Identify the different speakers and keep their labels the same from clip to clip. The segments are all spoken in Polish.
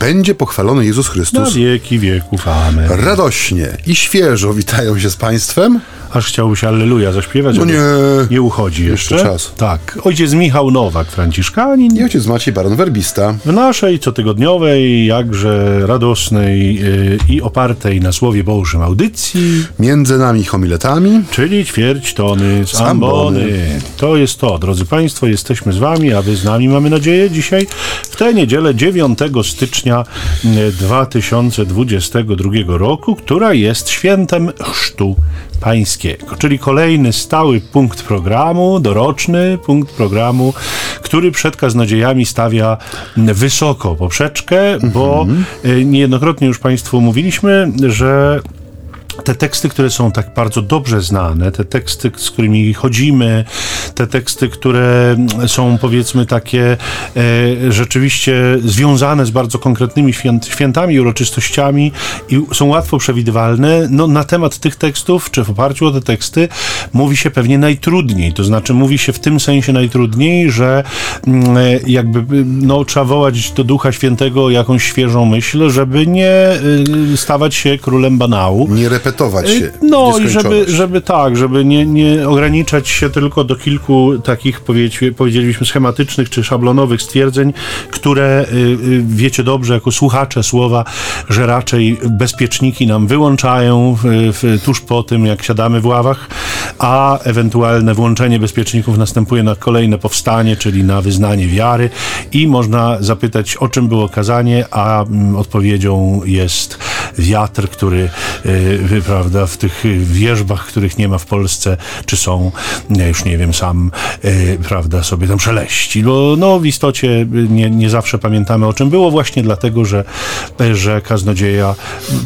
Speaker 1: będzie pochwalony Jezus
Speaker 2: Na
Speaker 1: Chrystus.
Speaker 2: wieki wieków. Amen.
Speaker 1: Radośnie i świeżo witają się z Państwem.
Speaker 2: Aż chciałby się Alleluja zaśpiewać,
Speaker 1: No nie.
Speaker 2: nie uchodzi jeszcze.
Speaker 1: Jeszcze czas.
Speaker 2: Tak. Ojciec Michał Nowak, Franciszkanin.
Speaker 1: I ojciec Maciej Baron Werbista.
Speaker 2: W naszej cotygodniowej, jakże radosnej yy, i opartej na Słowie Bożym audycji,
Speaker 1: Między nami homiletami.
Speaker 2: czyli ćwierć tony Z
Speaker 1: ambony.
Speaker 2: ambony. To jest to, drodzy Państwo, jesteśmy z Wami, a Wy z nami, mamy nadzieję, dzisiaj w tę niedzielę 9 stycznia yy, 2022 roku, która jest świętem Chrztu Pańskiego, czyli kolejny stały punkt programu, doroczny punkt programu, który przed kaznodziejami stawia wysoko poprzeczkę, bo y, niejednokrotnie już Państwu mówiliśmy, że te teksty, które są tak bardzo dobrze znane, te teksty, z którymi chodzimy, te teksty, które są powiedzmy takie e, rzeczywiście związane z bardzo konkretnymi święt, świętami, uroczystościami i są łatwo przewidywalne, no na temat tych tekstów, czy w oparciu o te teksty mówi się pewnie najtrudniej, to znaczy mówi się w tym sensie najtrudniej, że mm, e, jakby no, trzeba wołać do Ducha Świętego jakąś świeżą myśl, żeby nie y, stawać się królem banału.
Speaker 1: Nie się.
Speaker 2: No i żeby, żeby tak, żeby nie, nie ograniczać się tylko do kilku takich powiedz, powiedzielibyśmy schematycznych czy szablonowych stwierdzeń, które y, y, wiecie dobrze jako słuchacze słowa, że raczej bezpieczniki nam wyłączają w, tuż po tym, jak siadamy w ławach, a ewentualne włączenie bezpieczników następuje na kolejne powstanie, czyli na wyznanie wiary i można zapytać, o czym było kazanie, a mm, odpowiedzią jest wiatr, który y, prawda, w tych wierzbach, których nie ma w Polsce, czy są, ja już nie wiem, sam y, prawda, sobie tam szeleści. Bo no, w istocie y, nie, nie zawsze pamiętamy, o czym było, właśnie dlatego, że, y, że kaznodzieja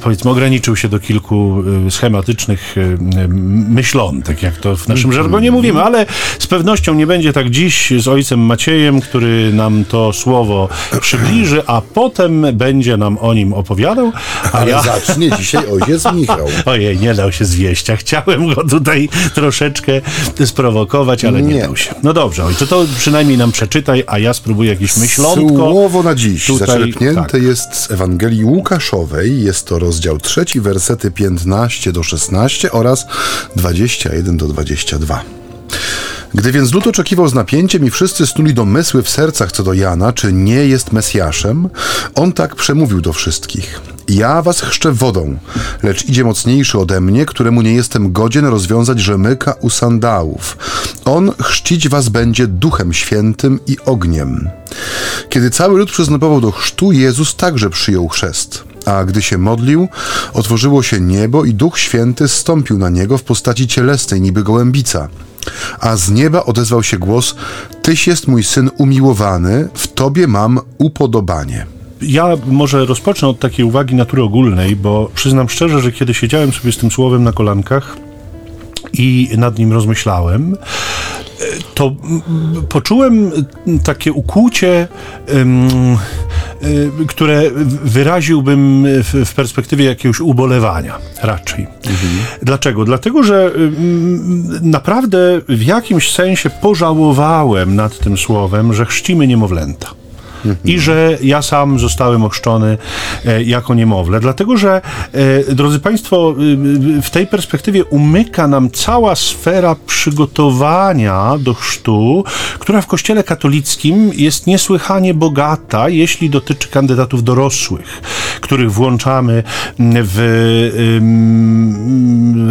Speaker 2: powiedzmy ograniczył się do kilku y, schematycznych y, y, myślątek, jak to w naszym żargonie mówimy, ale z pewnością nie będzie tak dziś z ojcem Maciejem, który nam to słowo przybliży, a potem będzie nam o nim opowiadał, a
Speaker 1: Ale
Speaker 2: ja...
Speaker 1: zacznie dzisiaj ojciec Michał.
Speaker 2: Ojej, nie dał się zwieść. Ja chciałem go tutaj troszeczkę sprowokować, ale nie,
Speaker 1: Nie.
Speaker 2: dał się. No dobrze, ojcze, to przynajmniej nam przeczytaj, a ja spróbuję jakieś myślątko.
Speaker 1: Słowo na dziś
Speaker 2: Tutaj,
Speaker 1: zaczerpnięte
Speaker 2: tak.
Speaker 1: jest z Ewangelii Łukaszowej. Jest to rozdział trzeci, wersety 15 do 16 oraz 21 do 22. Gdy więc lud oczekiwał z napięciem i wszyscy snuli domysły w sercach co do Jana, czy nie jest Mesjaszem, on tak przemówił do wszystkich. Ja was chrzczę wodą, lecz idzie mocniejszy ode mnie, któremu nie jestem godzien rozwiązać rzemyka u sandałów. On chrzcić was będzie duchem świętym i ogniem. Kiedy cały lud przystępował do chrztu, Jezus także przyjął chrzest. A gdy się modlił, otworzyło się niebo i Duch Święty stąpił na niego w postaci cielesnej, niby gołębica. A z nieba odezwał się głos: Tyś jest mój syn umiłowany, w tobie mam upodobanie.
Speaker 2: Ja może rozpocznę od takiej uwagi natury ogólnej, bo przyznam szczerze, że kiedy siedziałem sobie z tym słowem na kolankach i nad nim rozmyślałem, to poczułem takie ukłucie, y, które wyraziłbym w, perspektywie jakiegoś ubolewania raczej. Dlaczego? Dlatego, że naprawdę w jakimś sensie pożałowałem nad tym słowem, że chrzcimy niemowlęta. I że ja sam zostałem ochrzczony e, jako niemowlę. Dlatego, że, e, drodzy Państwo, y, y, w tej perspektywie umyka nam cała sfera przygotowania do chrztu, która w Kościele katolickim jest niesłychanie bogata, jeśli dotyczy kandydatów dorosłych, których włączamy w,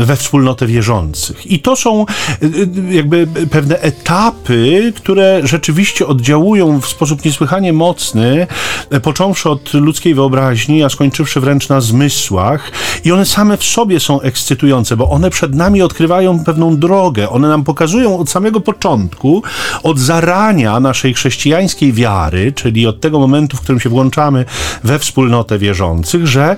Speaker 2: we wspólnotę wierzących. I to są y, jakby pewne etapy, które rzeczywiście oddziałują w sposób niesłychanie mocny, e, począwszy od ludzkiej wyobraźni, a skończywszy wręcz na zmysłach. I one same w sobie są ekscytujące, bo one przed nami odkrywają pewną drogę. One nam pokazują od samego początku, od zarania naszej chrześcijańskiej wiary, czyli od tego momentu, w którym się włączamy we wspólnotę wierzących, że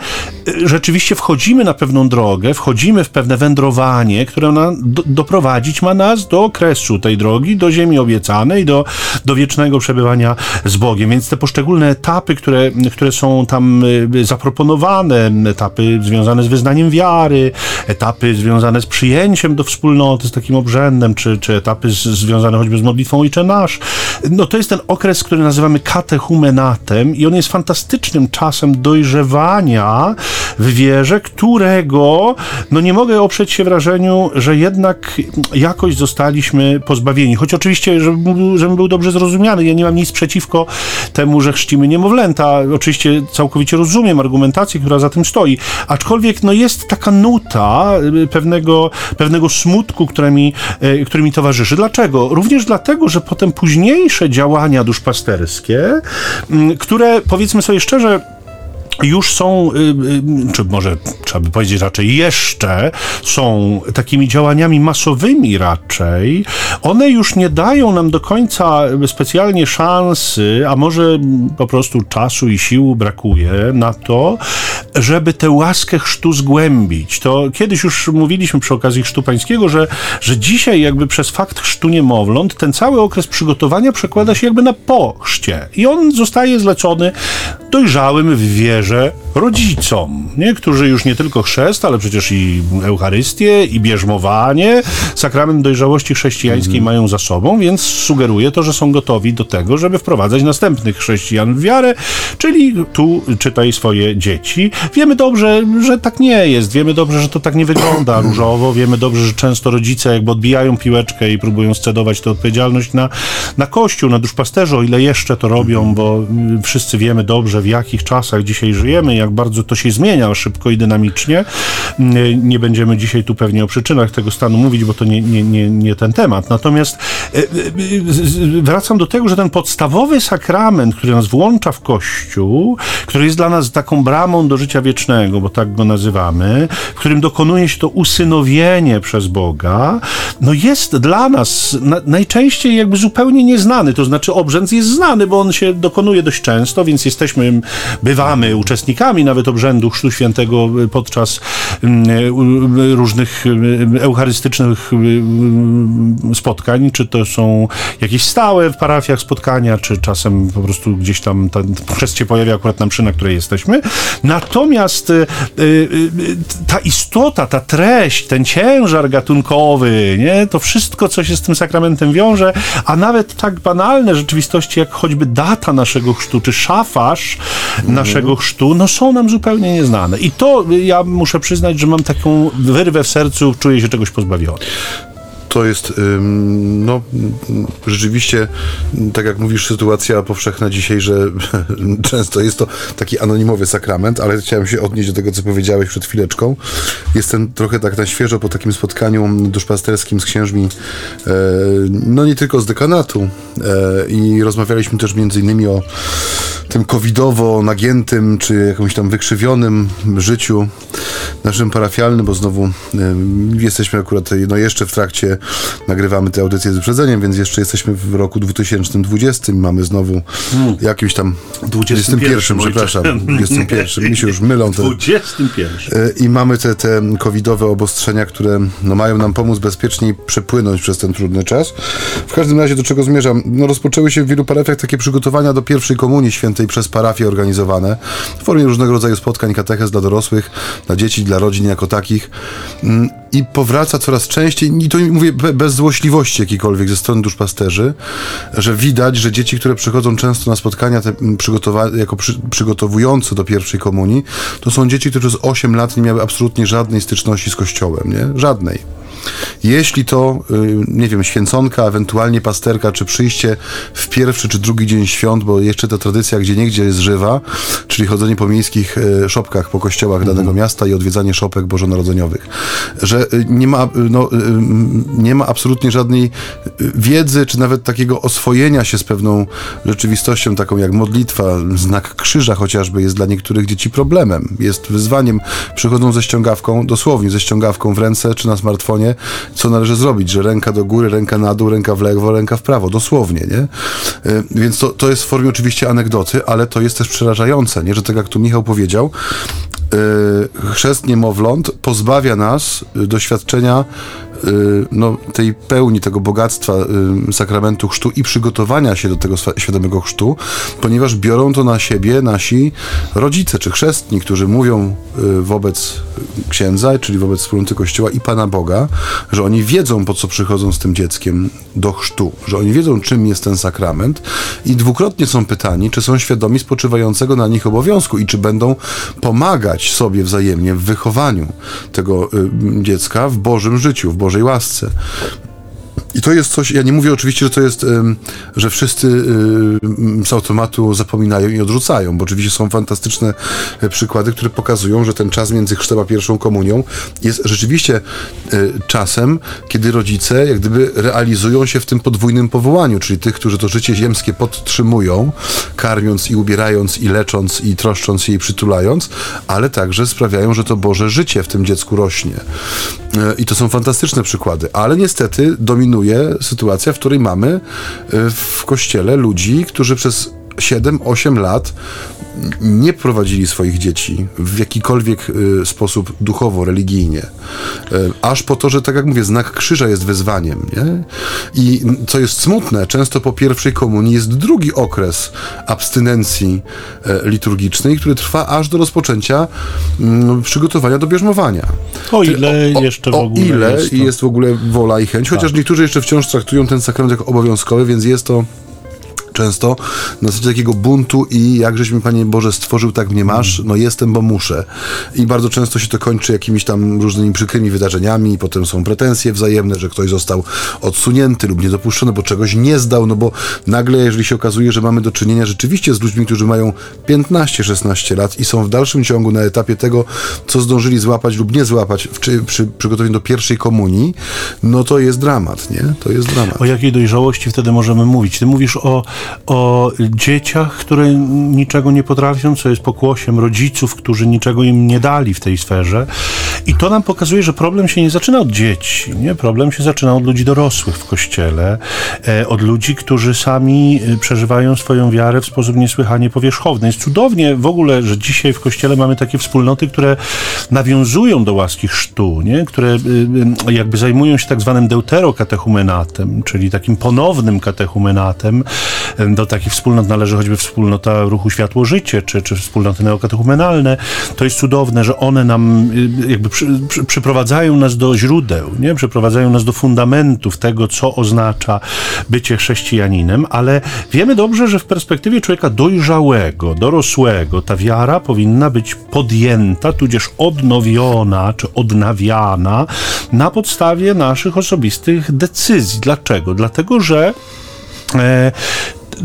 Speaker 2: y, rzeczywiście wchodzimy na pewną drogę, wchodzimy w pewne wędrowanie, które na, do, doprowadzić ma nas do kresu tej drogi, do ziemi obiecanej, do, do wiecznego przebywania z Bogiem. Więc te poszczególne etapy, które, które są tam y, zaproponowane, etapy związane z wyznaniem wiary, etapy związane z przyjęciem do wspólnoty, z takim obrzędem, czy, czy etapy z, związane choćby z modlitwą Ojcze Nasz. No to jest ten okres, który nazywamy katechumenatem i on jest fantastycznym czasem dojrzewania w wierze, którego no nie mogę oprzeć się wrażeniu, że jednak jakoś zostaliśmy pozbawieni. Choć oczywiście, żebym, żebym był dobrze zrozumiany, ja nie mam nic przeciwko temu, że chrzcimy niemowlęta. Oczywiście całkowicie rozumiem argumentację, która za tym stoi. Aczkolwiek no jest taka nuta y, pewnego, pewnego smutku, który mi, y, który mi towarzyszy. Dlaczego? Również dlatego, że potem późniejsze działania duszpasterskie, mm, które powiedzmy sobie szczerze, już są, y, y, czy może trzeba by powiedzieć raczej jeszcze, są takimi działaniami masowymi raczej, one już nie dają nam do końca specjalnie szansy, a może po prostu czasu i sił brakuje na to, żeby tę łaskę chrztu zgłębić. To kiedyś już mówiliśmy przy okazji chrztu pańskiego, że, że dzisiaj jakby przez fakt chrztu niemowląt ten cały okres przygotowania przekłada się jakby na po i on zostaje zlecony dojrzałym w wierze rodzicom, nie? którzy już nie tylko chrzest, ale przecież i Eucharystię, i bierzmowanie, sakrament dojrzałości chrześcijańskiej mm. mają za sobą, więc sugeruje to, że są gotowi do tego, żeby wprowadzać następnych chrześcijan w wiarę, czyli tu czytaj swoje dzieci. Wiemy dobrze, że tak nie jest, wiemy dobrze, że to tak nie wygląda różowo, wiemy dobrze, że często rodzice jakby odbijają piłeczkę i próbują scedować tę odpowiedzialność na, na Kościół, na duszpasterze, o ile jeszcze to robią, bo wszyscy wiemy dobrze, w jakich czasach dzisiaj żyjemy, jak bardzo to się zmienia szybko i dynamicznie. Nie będziemy dzisiaj tu pewnie o przyczynach tego stanu mówić, bo to nie, nie, nie, nie ten temat. Natomiast e, e, wracam do tego, że ten podstawowy sakrament, który nas włącza w Kościół, który jest dla nas taką bramą do życia wiecznego, bo tak go nazywamy, w którym dokonuje się to usynowienie przez Boga, no jest dla nas na, najczęściej jakby zupełnie nieznany. To znaczy obrzęd jest znany, bo on się dokonuje dość często, więc jesteśmy bywamy uczestnikami nawet obrzędu Chrztu Świętego podczas mm, różnych mm, eucharystycznych mm, spotkań, czy to są jakieś stałe w parafiach spotkania, czy czasem po prostu gdzieś tam ten chrzest się pojawia akurat na mszy, na której jesteśmy. Natomiast y, y, y, ta istota, ta treść, ten ciężar gatunkowy, nie? to wszystko, co się z tym sakramentem wiąże, a nawet tak banalne rzeczywistości, jak choćby data naszego chrztu, czy szafarz, naszego chrztu, no są nam zupełnie nieznane. I to ja muszę przyznać, że mam taką wyrwę w sercu, czuję się czegoś pozbawiony
Speaker 1: to jest no, rzeczywiście, tak jak mówisz, sytuacja powszechna dzisiaj, że często jest to taki anonimowy sakrament, ale chciałem się odnieść do tego, co powiedziałeś przed chwileczką. Jestem trochę tak na świeżo po takim spotkaniu duszpasterskim z księżmi, e, no nie tylko z dekanatu e, i rozmawialiśmy też między innymi o tym covidowo nagiętym, czy jakimś tam wykrzywionym życiu naszym parafialnym, bo znowu jesteśmy akurat no jeszcze w trakcie, nagrywamy te audycje z wyprzedzeniem, więc jeszcze jesteśmy w roku 2020 mamy znowu hmm. jakimś tam 21, przepraszam, 21, mi się już mylą
Speaker 2: te 21.
Speaker 1: Y, I mamy te, te covidowe obostrzenia, które no, mają nam pomóc bezpieczniej przepłynąć przez ten trudny czas. W każdym razie do czego zmierzam? No, rozpoczęły się w wielu parafiach takie przygotowania do pierwszej komunii świętej przez parafie organizowane w formie różnego rodzaju spotkań katechez dla dorosłych, dla dzieci, dla rodzin jako takich mm, i powraca coraz częściej, i to mówię bez złośliwości jakiejkolwiek ze strony duszpasterzy, że widać, że dzieci, które przychodzą często na spotkania przygotowa- jako przy, przygotowujące do pierwszej komunii, to są dzieci, które przez 8 lat nie miały absolutnie żadnej styczności z Kościołem, nie? Żadnej. Jeśli to, y, nie wiem, święconka, ewentualnie pasterka, czy przyjście w pierwszy czy drugi dzień świąt, bo jeszcze ta tradycja gdzie niegdzie jest żywa, czyli chodzenie po miejskich y, szopkach, po kościołach mm. danego miasta i odwiedzanie szopek bożonarodzeniowych, że y, nie ma, no, nie ma absolutnie żadnej wiedzy, czy nawet takiego oswojenia się z pewną rzeczywistością, taką jak modlitwa, znak krzyża chociażby jest dla niektórych dzieci problemem, jest wyzwaniem. Przychodzą ze ściągawką, dosłownie ze ściągawką w ręce, czy na smartfonie, co należy zrobić, że ręka do góry, ręka na dół, ręka w lewo, ręka w prawo, dosłownie, nie? E, więc to, to jest w formie oczywiście anegdoty, ale to jest też przerażające, nie? Że tak jak tu Michał powiedział, e, chrzest niemowląt pozbawia nas doświadczenia no, tej pełni, tego bogactwa sakramentu chrztu i przygotowania się do tego świadomego chrztu, ponieważ biorą to na siebie nasi rodzice czy chrzestni, którzy mówią wobec księdza, czyli wobec wspólnoty Kościoła i Pana Boga, że oni wiedzą, po co przychodzą z tym dzieckiem do chrztu, że oni wiedzą, czym jest ten sakrament i dwukrotnie są pytani, czy są świadomi spoczywającego na nich obowiązku i czy będą pomagać sobie wzajemnie w wychowaniu tego y, dziecka w Bożym życiu, w Bożej łasce. I to jest coś, ja nie mówię oczywiście, że to jest, że wszyscy z automatu zapominają i odrzucają, bo oczywiście są fantastyczne e, przykłady, które pokazują, że ten czas między chrztem a pierwszą komunią jest rzeczywiście e, czasem, kiedy rodzice jak gdyby realizują się w tym podwójnym powołaniu, czyli tych, którzy to życie ziemskie podtrzymują, karmiąc i ubierając i lecząc i troszcząc je i przytulając, ale także sprawiają, że to Boże życie w tym dziecku rośnie. E, I to są fantastyczne przykłady, ale niestety dominuje sytuacja, w której mamy y, w kościele ludzi, którzy przez 7-8 lat nie prowadzili swoich dzieci w jakikolwiek y, sposób duchowo, religijnie. Y, aż po to, że tak jak mówię, znak krzyża jest wyzwaniem. Nie? I co jest smutne, często po pierwszej komunii jest drugi okres abstynencji y, liturgicznej, który trwa aż do rozpoczęcia mm, przygotowania do bierzmowania.
Speaker 2: O ile o, jeszcze w ogóle
Speaker 1: O ile jest, to... jest w ogóle wola i chęć, chociaż tak. niektórzy jeszcze wciąż traktują ten sakrament jako obowiązkowy, więc jest to często na zasadzie takiego buntu i jak żeś mi, Panie Boże, stworzył, tak mnie masz, no jestem, bo muszę. I bardzo często się to kończy jakimiś tam różnymi przykrymi wydarzeniami i potem są pretensje wzajemne, że ktoś został odsunięty lub niedopuszczony, bo czegoś nie zdał, no bo nagle, jeżeli się okazuje, że mamy do czynienia rzeczywiście z ludźmi, którzy mają 15-16 lat i są w dalszym ciągu na etapie tego, co zdążyli złapać lub nie złapać w, czy, przy przygotowaniu do pierwszej komunii, no to jest dramat, nie? To jest dramat.
Speaker 2: O jakiej dojrzałości wtedy możemy mówić? Ty mówisz o o dzieciach, które niczego nie potrafią, co jest pokłosiem rodziców, którzy niczego im nie dali w tej sferze. I to nam pokazuje, że problem się nie zaczyna od dzieci, nie? Problem się zaczyna od ludzi dorosłych w kościele, e, od ludzi, którzy sami e, przeżywają swoją wiarę w sposób niesłychanie powierzchowny. Jest cudownie w ogóle, że dzisiaj w kościele mamy takie wspólnoty, które nawiązują do łaski chrztu, nie? Które e, jakby zajmują się tak zwanym deuterokatechumenatem, czyli takim ponownym katechumenatem, do takich wspólnot należy choćby wspólnota ruchu Światło Życie, czy, czy wspólnoty neokatechumenalne. To jest cudowne, że one nam y, jakby przy, przy, przyprowadzają nas do źródeł, nie? przyprowadzają nas do fundamentów tego, co oznacza bycie chrześcijaninem, ale wiemy dobrze, że w perspektywie człowieka dojrzałego, dorosłego, ta wiara powinna być podjęta, tudzież odnowiona, czy odnawiana na podstawie naszych osobistych decyzji. Dlaczego? Dlatego, że e,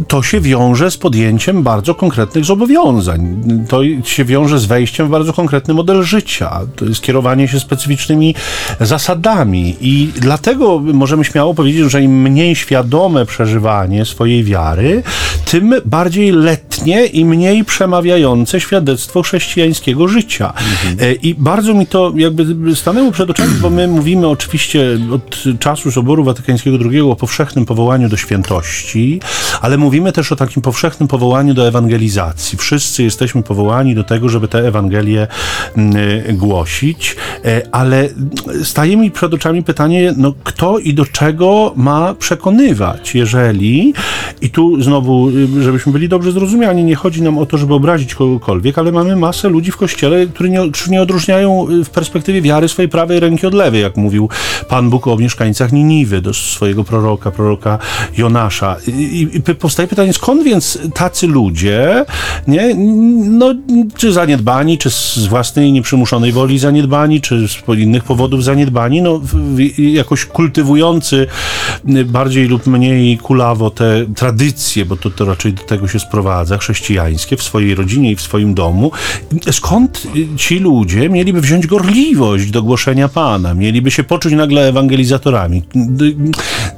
Speaker 2: to się wiąże z podjęciem bardzo konkretnych zobowiązań. To się wiąże z wejściem w bardzo konkretny model życia. To jest kierowanie się specyficznymi zasadami. I dlatego możemy śmiało powiedzieć, że im mniej świadome przeżywanie swojej wiary, tym bardziej letnie i mniej przemawiające świadectwo chrześcijańskiego życia. Mhm. I bardzo mi to jakby stanęło przed oczami, bo my mówimy oczywiście od czasu Soboru Watykańskiego II o powszechnym powołaniu do świętości, ale mówimy też o takim powszechnym powołaniu do ewangelizacji. Wszyscy jesteśmy powołani do tego, żeby te Ewangelie mm, głosić, e, ale staje mi przed oczami pytanie, no kto i do czego ma przekonywać, jeżeli, i tu znowu, y, żebyśmy byli dobrze zrozumiani, nie chodzi nam o to, żeby obrazić kogokolwiek, ale mamy masę ludzi w kościele, którzy nie, nie odróżniają y, w perspektywie wiary swojej prawej ręki od lewej, jak mówił Pan Bóg o mieszkańcach Niniwy do swojego proroka, proroka Jonasza. I, i, i powstaje pytanie, skąd więc tacy ludzie, nie, no, czy zaniedbani, czy z własnej nieprzymuszonej woli zaniedbani, czy z innych powodów zaniedbani, no, jakoś kultywujący bardziej lub mniej kulawo te tradycje, bo to, to raczej do tego się sprowadza, chrześcijańskie w swojej rodzinie i w swoim domu. Skąd ci ludzie mieliby wziąć gorliwość do głoszenia Pana? Mieliby się poczuć nagle ewangelizatorami? Do,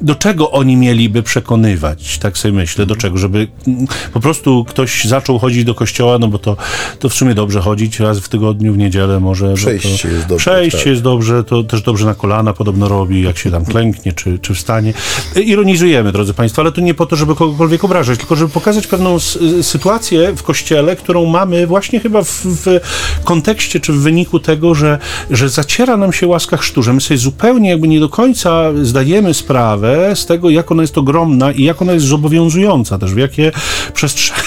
Speaker 2: do czego oni mieliby przekonywać? Tak sobie myślę do czego? Żeby po prostu ktoś zaczął chodzić do kościoła, no bo to, to w sumie dobrze chodzić raz w tygodniu, w niedzielę może.
Speaker 1: Przejście
Speaker 2: to,
Speaker 1: jest dobrze.
Speaker 2: przejście
Speaker 1: tak.
Speaker 2: jest dobrze, to też dobrze na kolana podobno robi, jak się tam klęknie czy, czy wstanie. Ironizujemy, drodzy Państwo, ale to nie po to, żeby kogokolwiek obrażać, tylko żeby pokazać pewną sytuację w Kościele, którą mamy właśnie chyba w, w kontekście czy w wyniku tego, że, że zaciera nam się łaska chrztu, że my sobie zupełnie jakby nie do końca zdajemy sprawę z tego, jak ona jest ogromna i jak ona jest zobowiązująca też, w jakie przestrzenie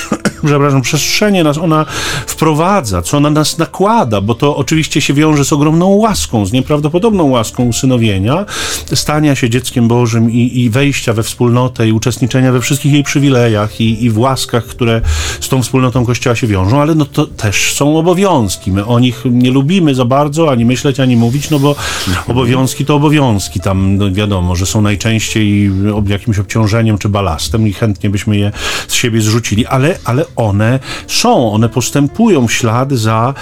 Speaker 2: przepraszam, przestrzenie nas ona wprowadza, co ona nas nakłada, bo to oczywiście się wiąże z ogromną łaską, z nieprawdopodobną łaską usynowienia, stania się dzieckiem Bożym i, i wejścia we wspólnotę i uczestniczenia we wszystkich jej przywilejach i, i w łaskach, które z tą wspólnotą Kościoła się wiążą, ale no to też są obowiązki. My o nich nie lubimy za bardzo ani myśleć, ani mówić, no bo obowiązki to obowiązki. Tam no wiadomo, że są najczęściej jakimś obciążeniem czy balastem i chętnie byśmy je z siebie zrzucili, ale, ale one są, one postępują w ślad za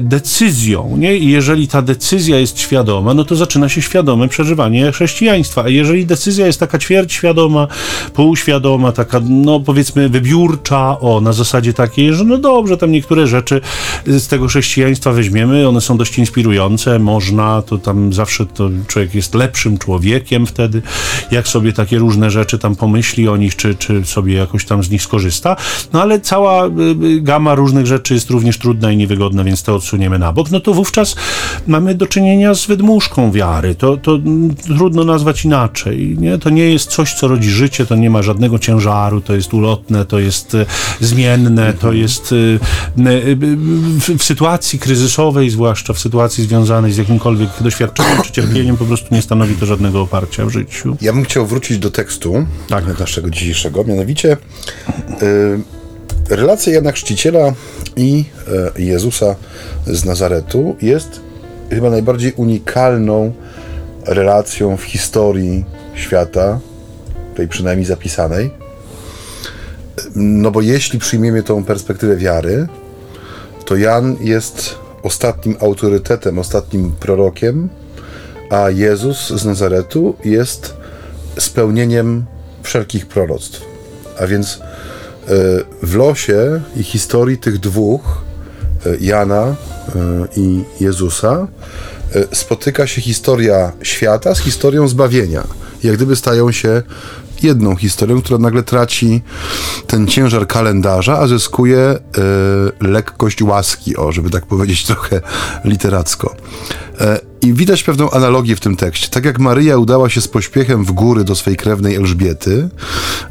Speaker 2: decyzją. Nie? I jeżeli ta decyzja jest świadoma, no to zaczyna się świadome przeżywanie chrześcijaństwa. A jeżeli decyzja jest taka ćwierćświadoma, półświadoma, taka, no powiedzmy, wybiórcza, o, na zasadzie takiej, że no dobrze, tam niektóre rzeczy z tego chrześcijaństwa weźmiemy, one są dość inspirujące, można, to tam zawsze to człowiek jest lepszym człowiekiem wtedy, jak sobie takie różne rzeczy tam pomyśli o nich, czy, czy sobie jakoś tam z nich skorzysta. No ale cała y, y, gama różnych rzeczy jest również trudna i niewygodna, więc to odsuniemy na bok, no to wówczas mamy do czynienia z wydmuszką wiary. To, to trudno nazwać inaczej. Nie? To nie jest coś, co rodzi życie, to nie ma żadnego ciężaru, to jest ulotne, to jest y, zmienne, to jest w, w sytuacji kryzysowej, zwłaszcza w sytuacji związanej z jakimkolwiek doświadczeniem czy cierpieniem, po prostu nie stanowi to żadnego oparcia w życiu.
Speaker 1: Ja bym chciał wrócić do tekstu tak. naszego dzisiejszego, mianowicie relacja Jana Chrzciciela i e, Jezusa z Nazaretu jest chyba najbardziej unikalną relacją w historii świata, tej przynajmniej zapisanej. No bo jeśli przyjmiemy tą perspektywę wiary, to Jan jest ostatnim autorytetem, ostatnim prorokiem, a Jezus z Nazaretu jest spełnieniem wszelkich proroctw. A więc w losie i historii tych dwóch, e, Jana e, i Jezusa, spotyka się historia świata z historią zbawienia. Jak gdyby stają się jedną historią, która nagle traci ten ciężar kalendarza, a zyskuje y, lekkość łaski, o, żeby tak powiedzieć trochę literacko. E, I widać pewną analogię w tym tekście. Tak jak Maryja udała się z pośpiechem w góry do swej krewnej Elżbiety,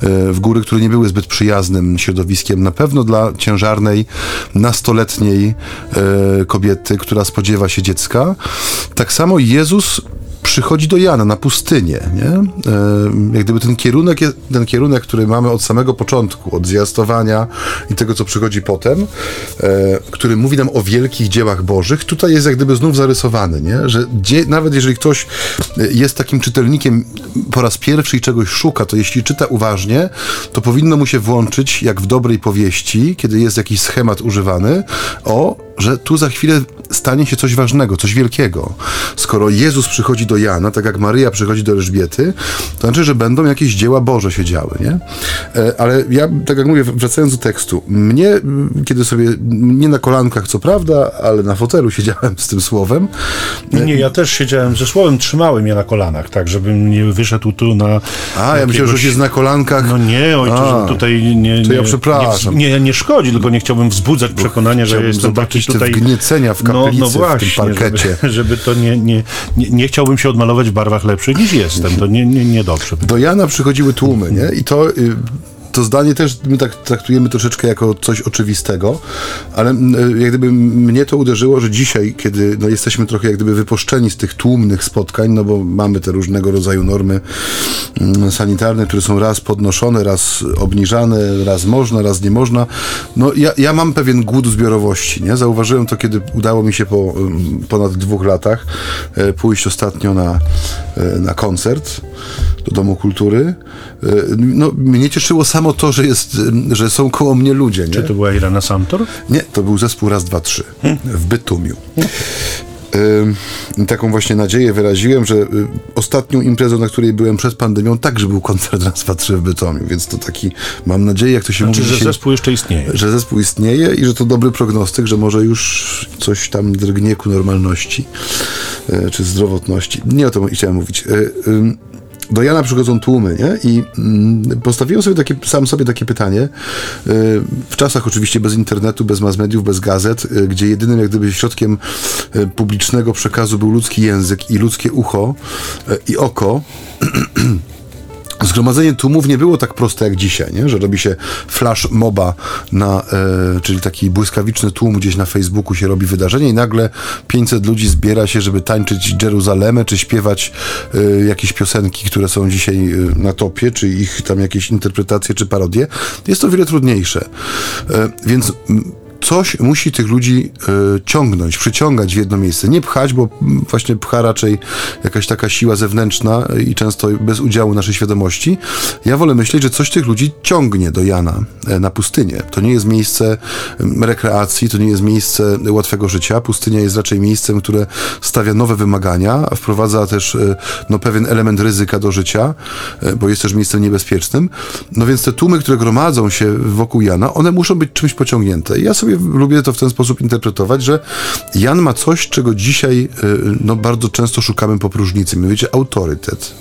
Speaker 1: e, w góry, które nie były zbyt przyjaznym środowiskiem, na pewno dla ciężarnej, nastoletniej kobiety, która spodziewa się dziecka, tak samo Jezus przychodzi do Jana na pustynię, nie? E, jak gdyby ten kierunek, ten kierunek, który mamy od samego początku, od zjastowania i tego, co przychodzi potem, e, który mówi nam o wielkich dziełach bożych, tutaj jest jak gdyby znów zarysowany, nie? Że nawet jeżeli ktoś jest takim czytelnikiem po raz pierwszy i czegoś szuka, to jeśli czyta uważnie, to powinno mu się włączyć, jak w dobrej powieści, kiedy jest jakiś schemat używany, o że tu za chwilę stanie się coś ważnego, coś wielkiego. Skoro Jezus przychodzi do Jana, tak jak Maryja przychodzi do Elżbiety, to znaczy, że będą jakieś dzieła Boże się działy, nie? E, ale ja, tak jak mówię, wracając do tekstu, mnie, kiedy sobie, nie na kolankach, co prawda, ale na fotelu siedziałem z tym słowem.
Speaker 2: Nie, ja też siedziałem ze słowem, trzymałem je na kolanach, tak, żebym nie wyszedł tu na...
Speaker 1: A, ja myślałem, że jest na kolankach.
Speaker 2: No nie, ojcze, tutaj nie...
Speaker 1: To ja przepraszam.
Speaker 2: Nie, nie, nie szkodzi, tylko nie chciałbym wzbudzać przekonania, że jestem
Speaker 1: zobaczyć tutaj... wgniecenia w kaplicy, no, no właśnie, w tym parkecie.
Speaker 2: Żeby, żeby to nie, nie, nie, nie, chciałbym się odmalować w barwach lepszych niż jestem. To nie, nie.
Speaker 1: Do Jana przychodziły tłumy, nie? I to... Y to zdanie też my tak traktujemy troszeczkę jako coś oczywistego, ale e, jak gdyby mnie to uderzyło, że dzisiaj, kiedy no, jesteśmy trochę jak gdyby wypuszczeni z tych tłumnych spotkań, no bo mamy te różnego rodzaju normy mm, sanitarne, które są raz podnoszone, raz obniżane, raz można, raz nie można. No ja, ja mam pewien głód zbiorowości, nie? Zauważyłem to, kiedy udało mi się po mm, ponad dwóch latach e, pójść ostatnio na, e, na koncert do Domu Kultury. No, mnie cieszyło samo to, że, jest, że są koło mnie ludzie. Nie?
Speaker 2: Czy to była Irena Samtor?
Speaker 1: Nie, to był zespół Raz, Dwa, Trzy w Bytumiu. y, taką właśnie nadzieję wyraziłem, że y, ostatnią imprezą, na której byłem przed pandemią, także był koncert Raz, 3 w Bytomiu, więc to taki, mam nadzieję, jak to się
Speaker 2: Znaczy,
Speaker 1: mówi
Speaker 2: że
Speaker 1: dzisiaj,
Speaker 2: zespół jeszcze istnieje.
Speaker 1: że zespół istnieje i że to dobry prognostyk, że może już coś tam drgnie ku normalności e, czy zdrowotności. Nie o to chciałem mówić. Do Jana przychodzą tłumy, nie? I mm, postawiłem sobie takie, sam sobie takie pytanie. e, W czasach oczywiście bez internetu, bez mass mediów, bez gazet, e, gdzie jedynym jak gdyby środkiem e, publicznego przekazu był ludzki język i ludzkie ucho i oko. Zgromadzenie tłumów nie było tak proste jak dzisiaj, nie? że robi się flash moba, na, e, czyli taki błyskawiczny tłum gdzieś na Facebooku się robi wydarzenie i nagle 500 ludzi zbiera się, żeby tańczyć Jeruzalemę, czy śpiewać e, jakieś piosenki, które są dzisiaj e, na topie, czy ich tam jakieś interpretacje, czy parodie. Jest to wiele trudniejsze. E, więc m, coś musi tych ludzi e, ciągnąć, przyciągać w jedno miejsce. Nie pchać, bo właśnie pcha raczej jakaś taka siła zewnętrzna i często bez udziału naszej świadomości. Ja wolę myśleć, że coś tych ludzi ciągnie do Jana e, na pustynię. To nie jest miejsce mm, rekreacji, to nie jest miejsce łatwego życia. Pustynia jest raczej miejscem, które stawia nowe wymagania, a wprowadza też e, no, pewien element ryzyka do życia, bo jest też miejscem niebezpiecznym. No więc te tłumy, które gromadzą się wokół Jana, one muszą być czymś pociągnięte. Ja sobie lubię to w ten sposób interpretować, że Jan ma coś, czego dzisiaj e, no, bardzo często szukamy po próżnicy, mianowicie autorytet.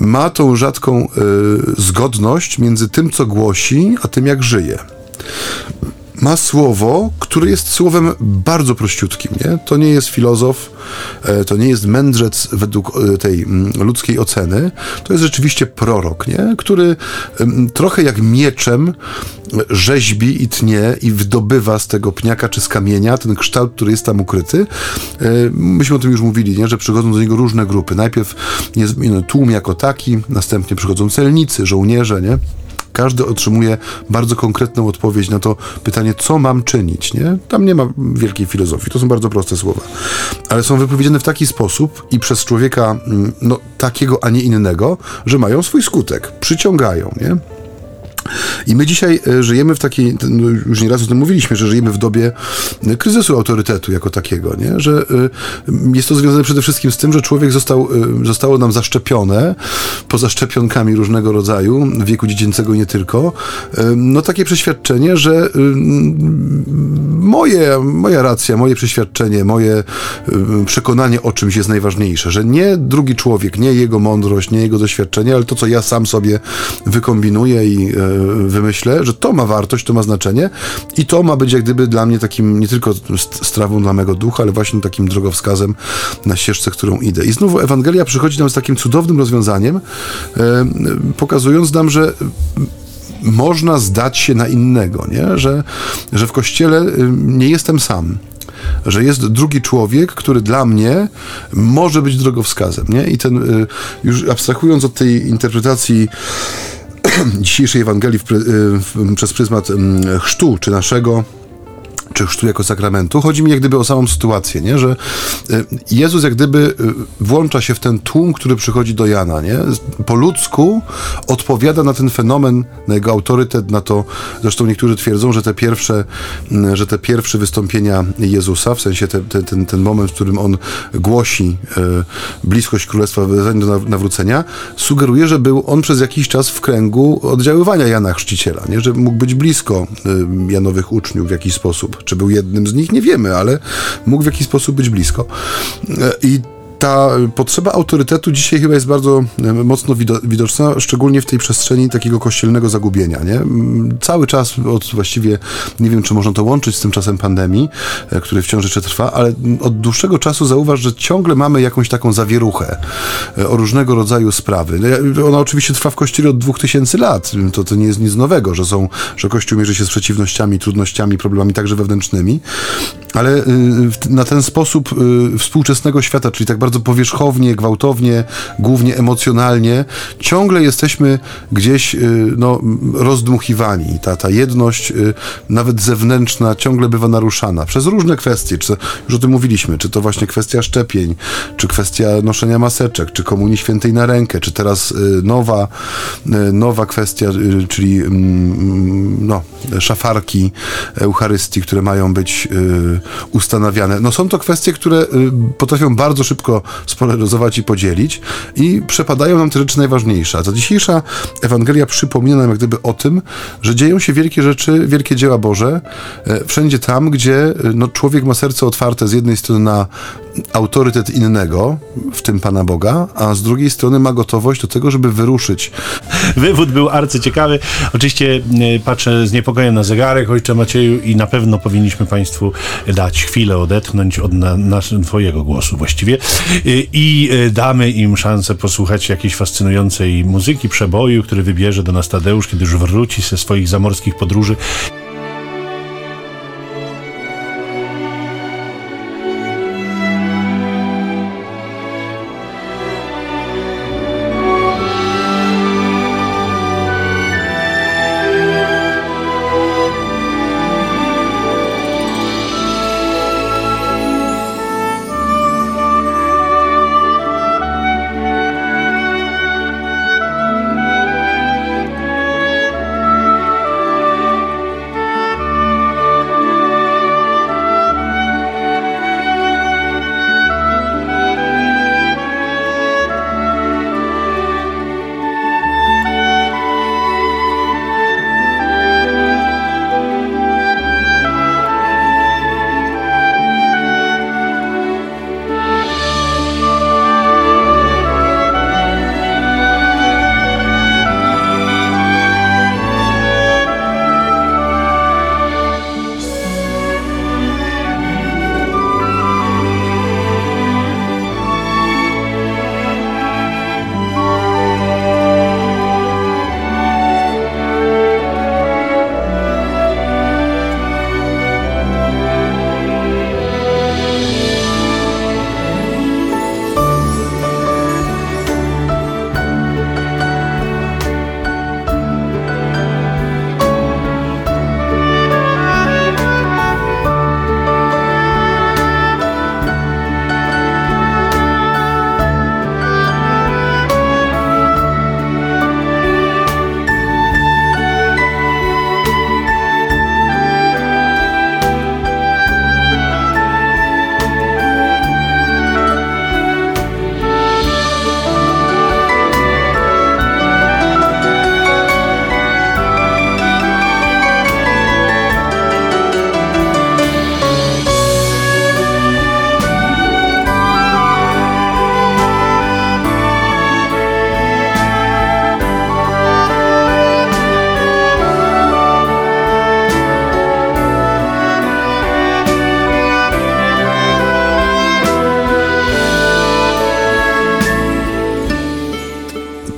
Speaker 1: Ma tą rzadką e, zgodność między tym, co głosi, a tym, jak żyje ma słowo, które jest słowem bardzo prościutkim. Nie? To nie jest filozof, e, to nie jest mędrzec według e, tej ludzkiej oceny. To jest rzeczywiście prorok, nie? który trochę jak mieczem rzeźbi i tnie i wydobywa z tego pniaka czy z kamienia ten kształt, który jest tam ukryty. E, Myśmy o tym już mówili, nie? że przychodzą do niego różne grupy. Najpierw no, tłum jako taki, następnie przychodzą celnicy, żołnierze, nie? Każdy otrzymuje bardzo konkretną odpowiedź na to pytanie, co mam czynić, nie? Tam nie ma wielkiej filozofii, to są bardzo proste słowa. Ale są wypowiedziane w taki sposób i przez człowieka, mm, no, takiego, a nie innego, że mają swój skutek, przyciągają, nie? I my dzisiaj e, żyjemy w takiej, no już nieraz o tym mówiliśmy, że żyjemy w dobie e, kryzysu autorytetu jako takiego, nie? że e, jest to związane przede wszystkim z tym, że człowiek został, zostało nam zaszczepione, poza szczepionkami różnego rodzaju, wieku dziecięcego nie tylko, no takie przeświadczenie, że moje, moja racja, moje przeświadczenie, moje przekonanie o czymś jest najważniejsze, że nie drugi człowiek, nie jego mądrość, nie jego doświadczenie, ale to, co ja sam sobie wykombinuję i wymyślę, że to ma wartość, to ma znaczenie i to ma być jak gdyby dla mnie takim nie tylko st- strawą dla mego ducha, ale właśnie takim drogowskazem na ścieżce, którą idę. I znowu Ewangelia przychodzi nam z takim cudownym rozwiązaniem, e, pokazując nam, że można zdać się na innego, nie? Że, że w kościele y, nie jestem sam. Że jest drugi człowiek, który dla mnie może być drogowskazem. Nie? I ten, y, już abstrahując od tej interpretacji dzisiejszej Ewangelii w, y, w, przez pryzmat ym, chrztu, czy naszego czy chrztu jako sakramentu. Chodzi mi jak gdyby o samą sytuację, nie? że y, Jezus jak gdyby y, włącza się w ten tłum, który przychodzi do Jana. Nie? Po ludzku odpowiada na ten fenomen, na jego autorytet, na to, zresztą niektórzy twierdzą, że te pierwsze, że te pierwsze wystąpienia Jezusa, w sensie te, te, ten, ten moment, w którym on głosi y, bliskość Królestwa do naw- nawrócenia, sugeruje, że był on przez jakiś czas w kręgu oddziaływania Jana Chrzciciela, nie? że mógł być blisko Janowych uczniów w jakiś sposób. Czy był jednym z nich, nie wiemy, ale mógł w jakiś sposób być blisko. E, I ta potrzeba autorytetu dzisiaj chyba jest bardzo mocno wido- widoczna, szczególnie w tej przestrzeni takiego kościelnego zagubienia. Nie? Cały czas, od właściwie, nie wiem, czy można to łączyć z tym czasem pandemii, e, który wciąż jeszcze trwa, ale od dłuższego czasu zauważ, że ciągle mamy jakąś taką zawieruchę e, o różnego rodzaju sprawy. No, Ona oczywiście trwa w kościele od 2000 lat. To, to nie jest nic nowego, że są, że Kościół mierzy się z przeciwnościami, trudnościami, problemami także wewnętrznymi, ale y, na ten sposób y, współczesnego świata, czyli tak bardzo bardzo powierzchownie, gwałtownie, głównie emocjonalnie, ciągle jesteśmy gdzieś y, no, rozdmuchiwani. Ta, ta jedność, y, nawet zewnętrzna, ciągle bywa naruszana przez różne kwestie. Czy, już o tym mówiliśmy, czy to właśnie kwestia szczepień, czy kwestia noszenia maseczek, czy komunii świętej na rękę, czy teraz y, nowa, nowa kwestia, czyli mm, no, szafarki Eucharystii, które mają być ustanawiane. No są to kwestie, które potrafią bardzo szybko spolaryzować i podzielić i przepadają nam te rzeczy najważniejsze. A ta dzisiejsza Ewangelia przypomina nam jak gdyby o tym, że dzieją się wielkie rzeczy, wielkie dzieła Boże, e, wszędzie tam, gdzie e, no, człowiek ma serce otwarte z jednej strony na autorytet innego, w tym Pana Boga, a z drugiej strony ma gotowość do tego, żeby wyruszyć.
Speaker 2: Wywód był arcyciekawy. Oczywiście e, patrzę z niepokojem na zegarek, ojcze Macieju, i na pewno powinniśmy Państwu dać chwilę odetchnąć od na, na Twojego głosu właściwie i damy im szansę posłuchać jakiejś fascynującej muzyki, przeboju, który wybierze do nas Tadeusz, kiedy już wróci ze swoich zamorskich podróży.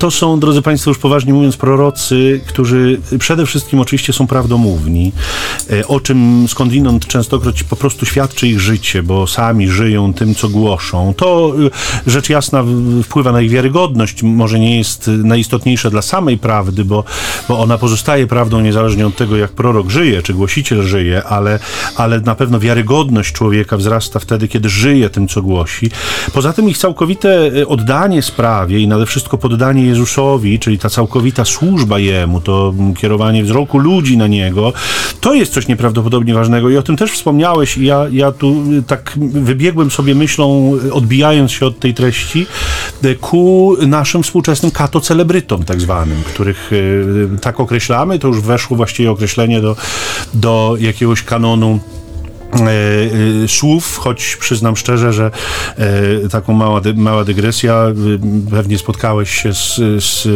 Speaker 2: To są, drodzy Państwo, już poważnie mówiąc, prorocy, którzy przede wszystkim oczywiście są prawdomówni, e, o czym skądinąd częstokroć po prostu świadczy ich życie, bo sami żyją tym, co głoszą. To e, rzecz jasna wpływa na ich wiarygodność, może nie jest najistotniejsze dla samej prawdy, bo, bo ona pozostaje prawdą niezależnie od tego, jak prorok żyje, czy głosiciel żyje, ale, ale na pewno wiarygodność człowieka wzrasta wtedy, kiedy żyje tym, co głosi. Poza tym ich całkowite e, oddanie sprawie i nade wszystko poddanie Jezusowi, czyli ta całkowita służba Jemu, to kierowanie wzroku ludzi na Niego, to jest coś nieprawdopodobnie ważnego. I o tym też wspomniałeś i ja, ja tu tak wybiegłem sobie myślą, odbijając się od tej treści, ku naszym współczesnym katocelebrytom tak zwanym, których tak określamy, to już weszło właściwie określenie do, do jakiegoś kanonu słów, choć przyznam szczerze, że e, taką mała, mała dygresja, pewnie spotkałeś się z, z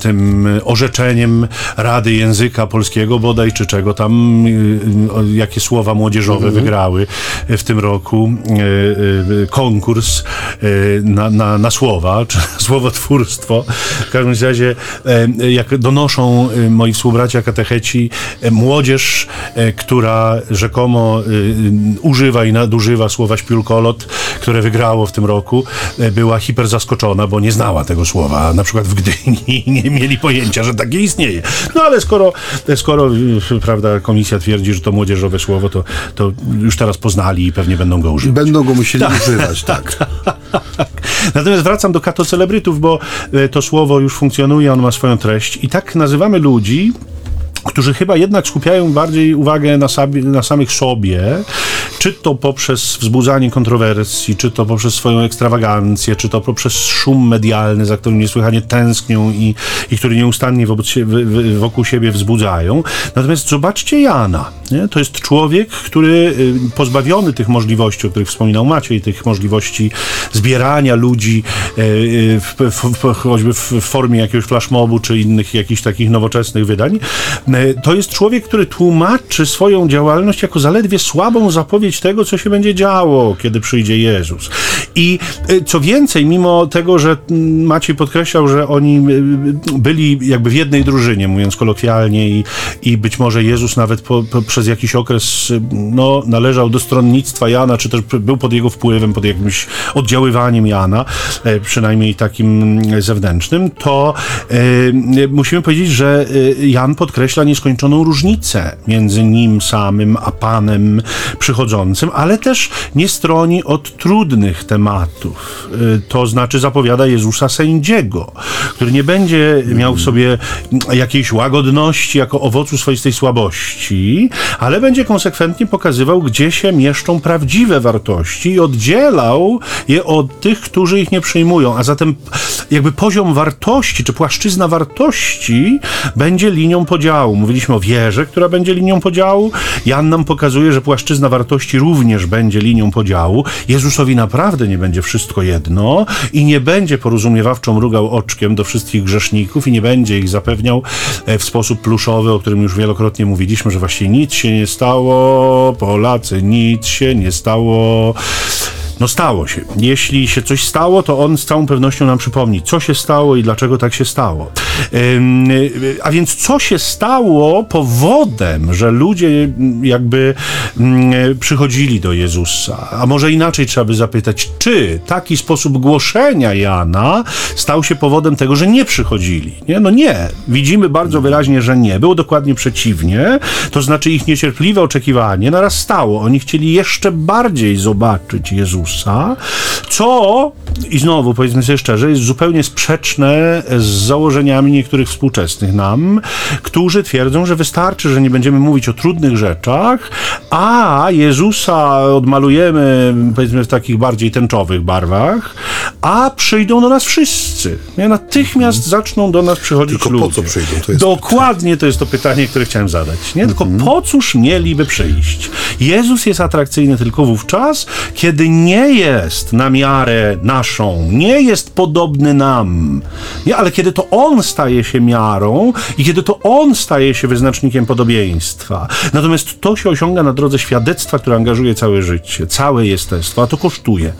Speaker 2: tym orzeczeniem Rady Języka Polskiego bodaj, czy czego tam, jakie słowa młodzieżowe mhm. wygrały w tym roku konkurs na, na, na słowa, czy słowotwórstwo. W każdym razie, jak donoszą moi współbracia katecheci, młodzież, która rzekomo używa i nadużywa słowa śpiulkolot, które wygrało w tym roku, y, była hiper zaskoczona, bo nie znała tego słowa. Na przykład w Gdyni nie mieli pojęcia, że takie istnieje. No ale skoro, skoro y, prawda, komisja twierdzi, że to młodzieżowe słowo, to, to już teraz poznali i pewnie będą go używać.
Speaker 1: Będą go musieli używać, tak.
Speaker 2: Natomiast wracam do katocelebrytów, bo e, to słowo już funkcjonuje, on ma swoją treść i tak nazywamy ludzi, którzy chyba jednak skupiają bardziej uwagę na, na samych sobie, czy to poprzez wzbudzanie kontrowersji, czy to poprzez swoją ekstrawagancję, czy to poprzez szum medialny, za którym niesłychanie tęsknią i, i który nieustannie wobec sie, wokół siebie wzbudzają. Natomiast zobaczcie Jana. Nie? To jest człowiek, który y, pozbawiony tych możliwości, o których wspominał Maciej, tych możliwości zbierania ludzi y, y, w, w, choćby w formie jakiegoś flashmobu, czy innych jakichś takich nowoczesnych wydań, to jest człowiek, który tłumaczy swoją działalność jako zaledwie słabą zapowiedź tego, co się będzie działo, kiedy przyjdzie Jezus. I y, co więcej, mimo tego, że mm, Maciej podkreślał, że oni y, byli jakby w jednej drużynie, mówiąc kolokwialnie, i, i być może Jezus nawet po, po, przez jakiś okres y, no, należał do stronnictwa Jana, czy też był pod jego wpływem, pod jakimś oddziaływaniem Jana, przynajmniej takim mm, zewnętrznym, to e, musimy powiedzieć, że Jan podkreśla nieskończoną różnicę między nim samym a Panem przychodzącym, ale też nie stroni od trudnych tematów. Y, to znaczy zapowiada Jezusa sędziego, który nie będzie miał w sobie jakiejś łagodności jako owocu swoistej słabości, ale będzie konsekwentnie pokazywał, gdzie się mieszczą prawdziwe wartości i oddzielał je od tych, którzy ich nie przyjmują. A zatem jakby poziom wartości, czy płaszczyzna wartości będzie linią podziału. Mówiliśmy o wierze, która będzie linią podziału. Jan nam pokazuje, że płaszczyzna wartości również będzie linią podziału. Jezusowi naprawdę nie będzie wszystko jedno i nie będzie porozumiewawczo mrugał oczkiem do wszystkich grzeszników i nie będzie ich zapewniał e, w sposób pluszowy, o którym już wielokrotnie mówiliśmy, że właśnie nic się nie stało, Polacy, nic się nie stało. No stało się. Jeśli się coś stało, to on z całą pewnością nam przypomni, co się stało i dlaczego tak się stało. A więc co się stało powodem, że ludzie jakby przychodzili do Jezusa? A może inaczej trzeba by zapytać, czy taki sposób głoszenia Jana stał się powodem tego, że nie przychodzili? Nie? No nie. Widzimy bardzo wyraźnie, że nie. Było dokładnie przeciwnie. To znaczy ich niecierpliwe oczekiwanie narastało. Oni chcieli jeszcze bardziej zobaczyć Jezusa, co, i znowu powiedzmy sobie szczerze, jest zupełnie sprzeczne z założeniami niektórych współczesnych nam, którzy twierdzą, że wystarczy, że nie będziemy mówić o trudnych rzeczach, a Jezusa odmalujemy, powiedzmy, w takich bardziej tęczowych barwach, a przyjdą do nas wszyscy. Nie? Natychmiast zaczną do nas przychodzić
Speaker 1: Tylko
Speaker 2: ludzie.
Speaker 1: po co przyjdą? To
Speaker 2: Dokładnie to jest to pytanie, które chciałem zadać. Nie? Tylko mhm. po cóż mieliby przyjść? Jezus jest atrakcyjny tylko wówczas, kiedy nie jest na miarę naszą, nie jest podobny nam, nie? ale kiedy to On staje się miarą i kiedy to on staje się wyznacznikiem podobieństwa. Natomiast to się osiąga na drodze świadectwa, które angażuje całe życie, całe jestestwo, a to kosztuje.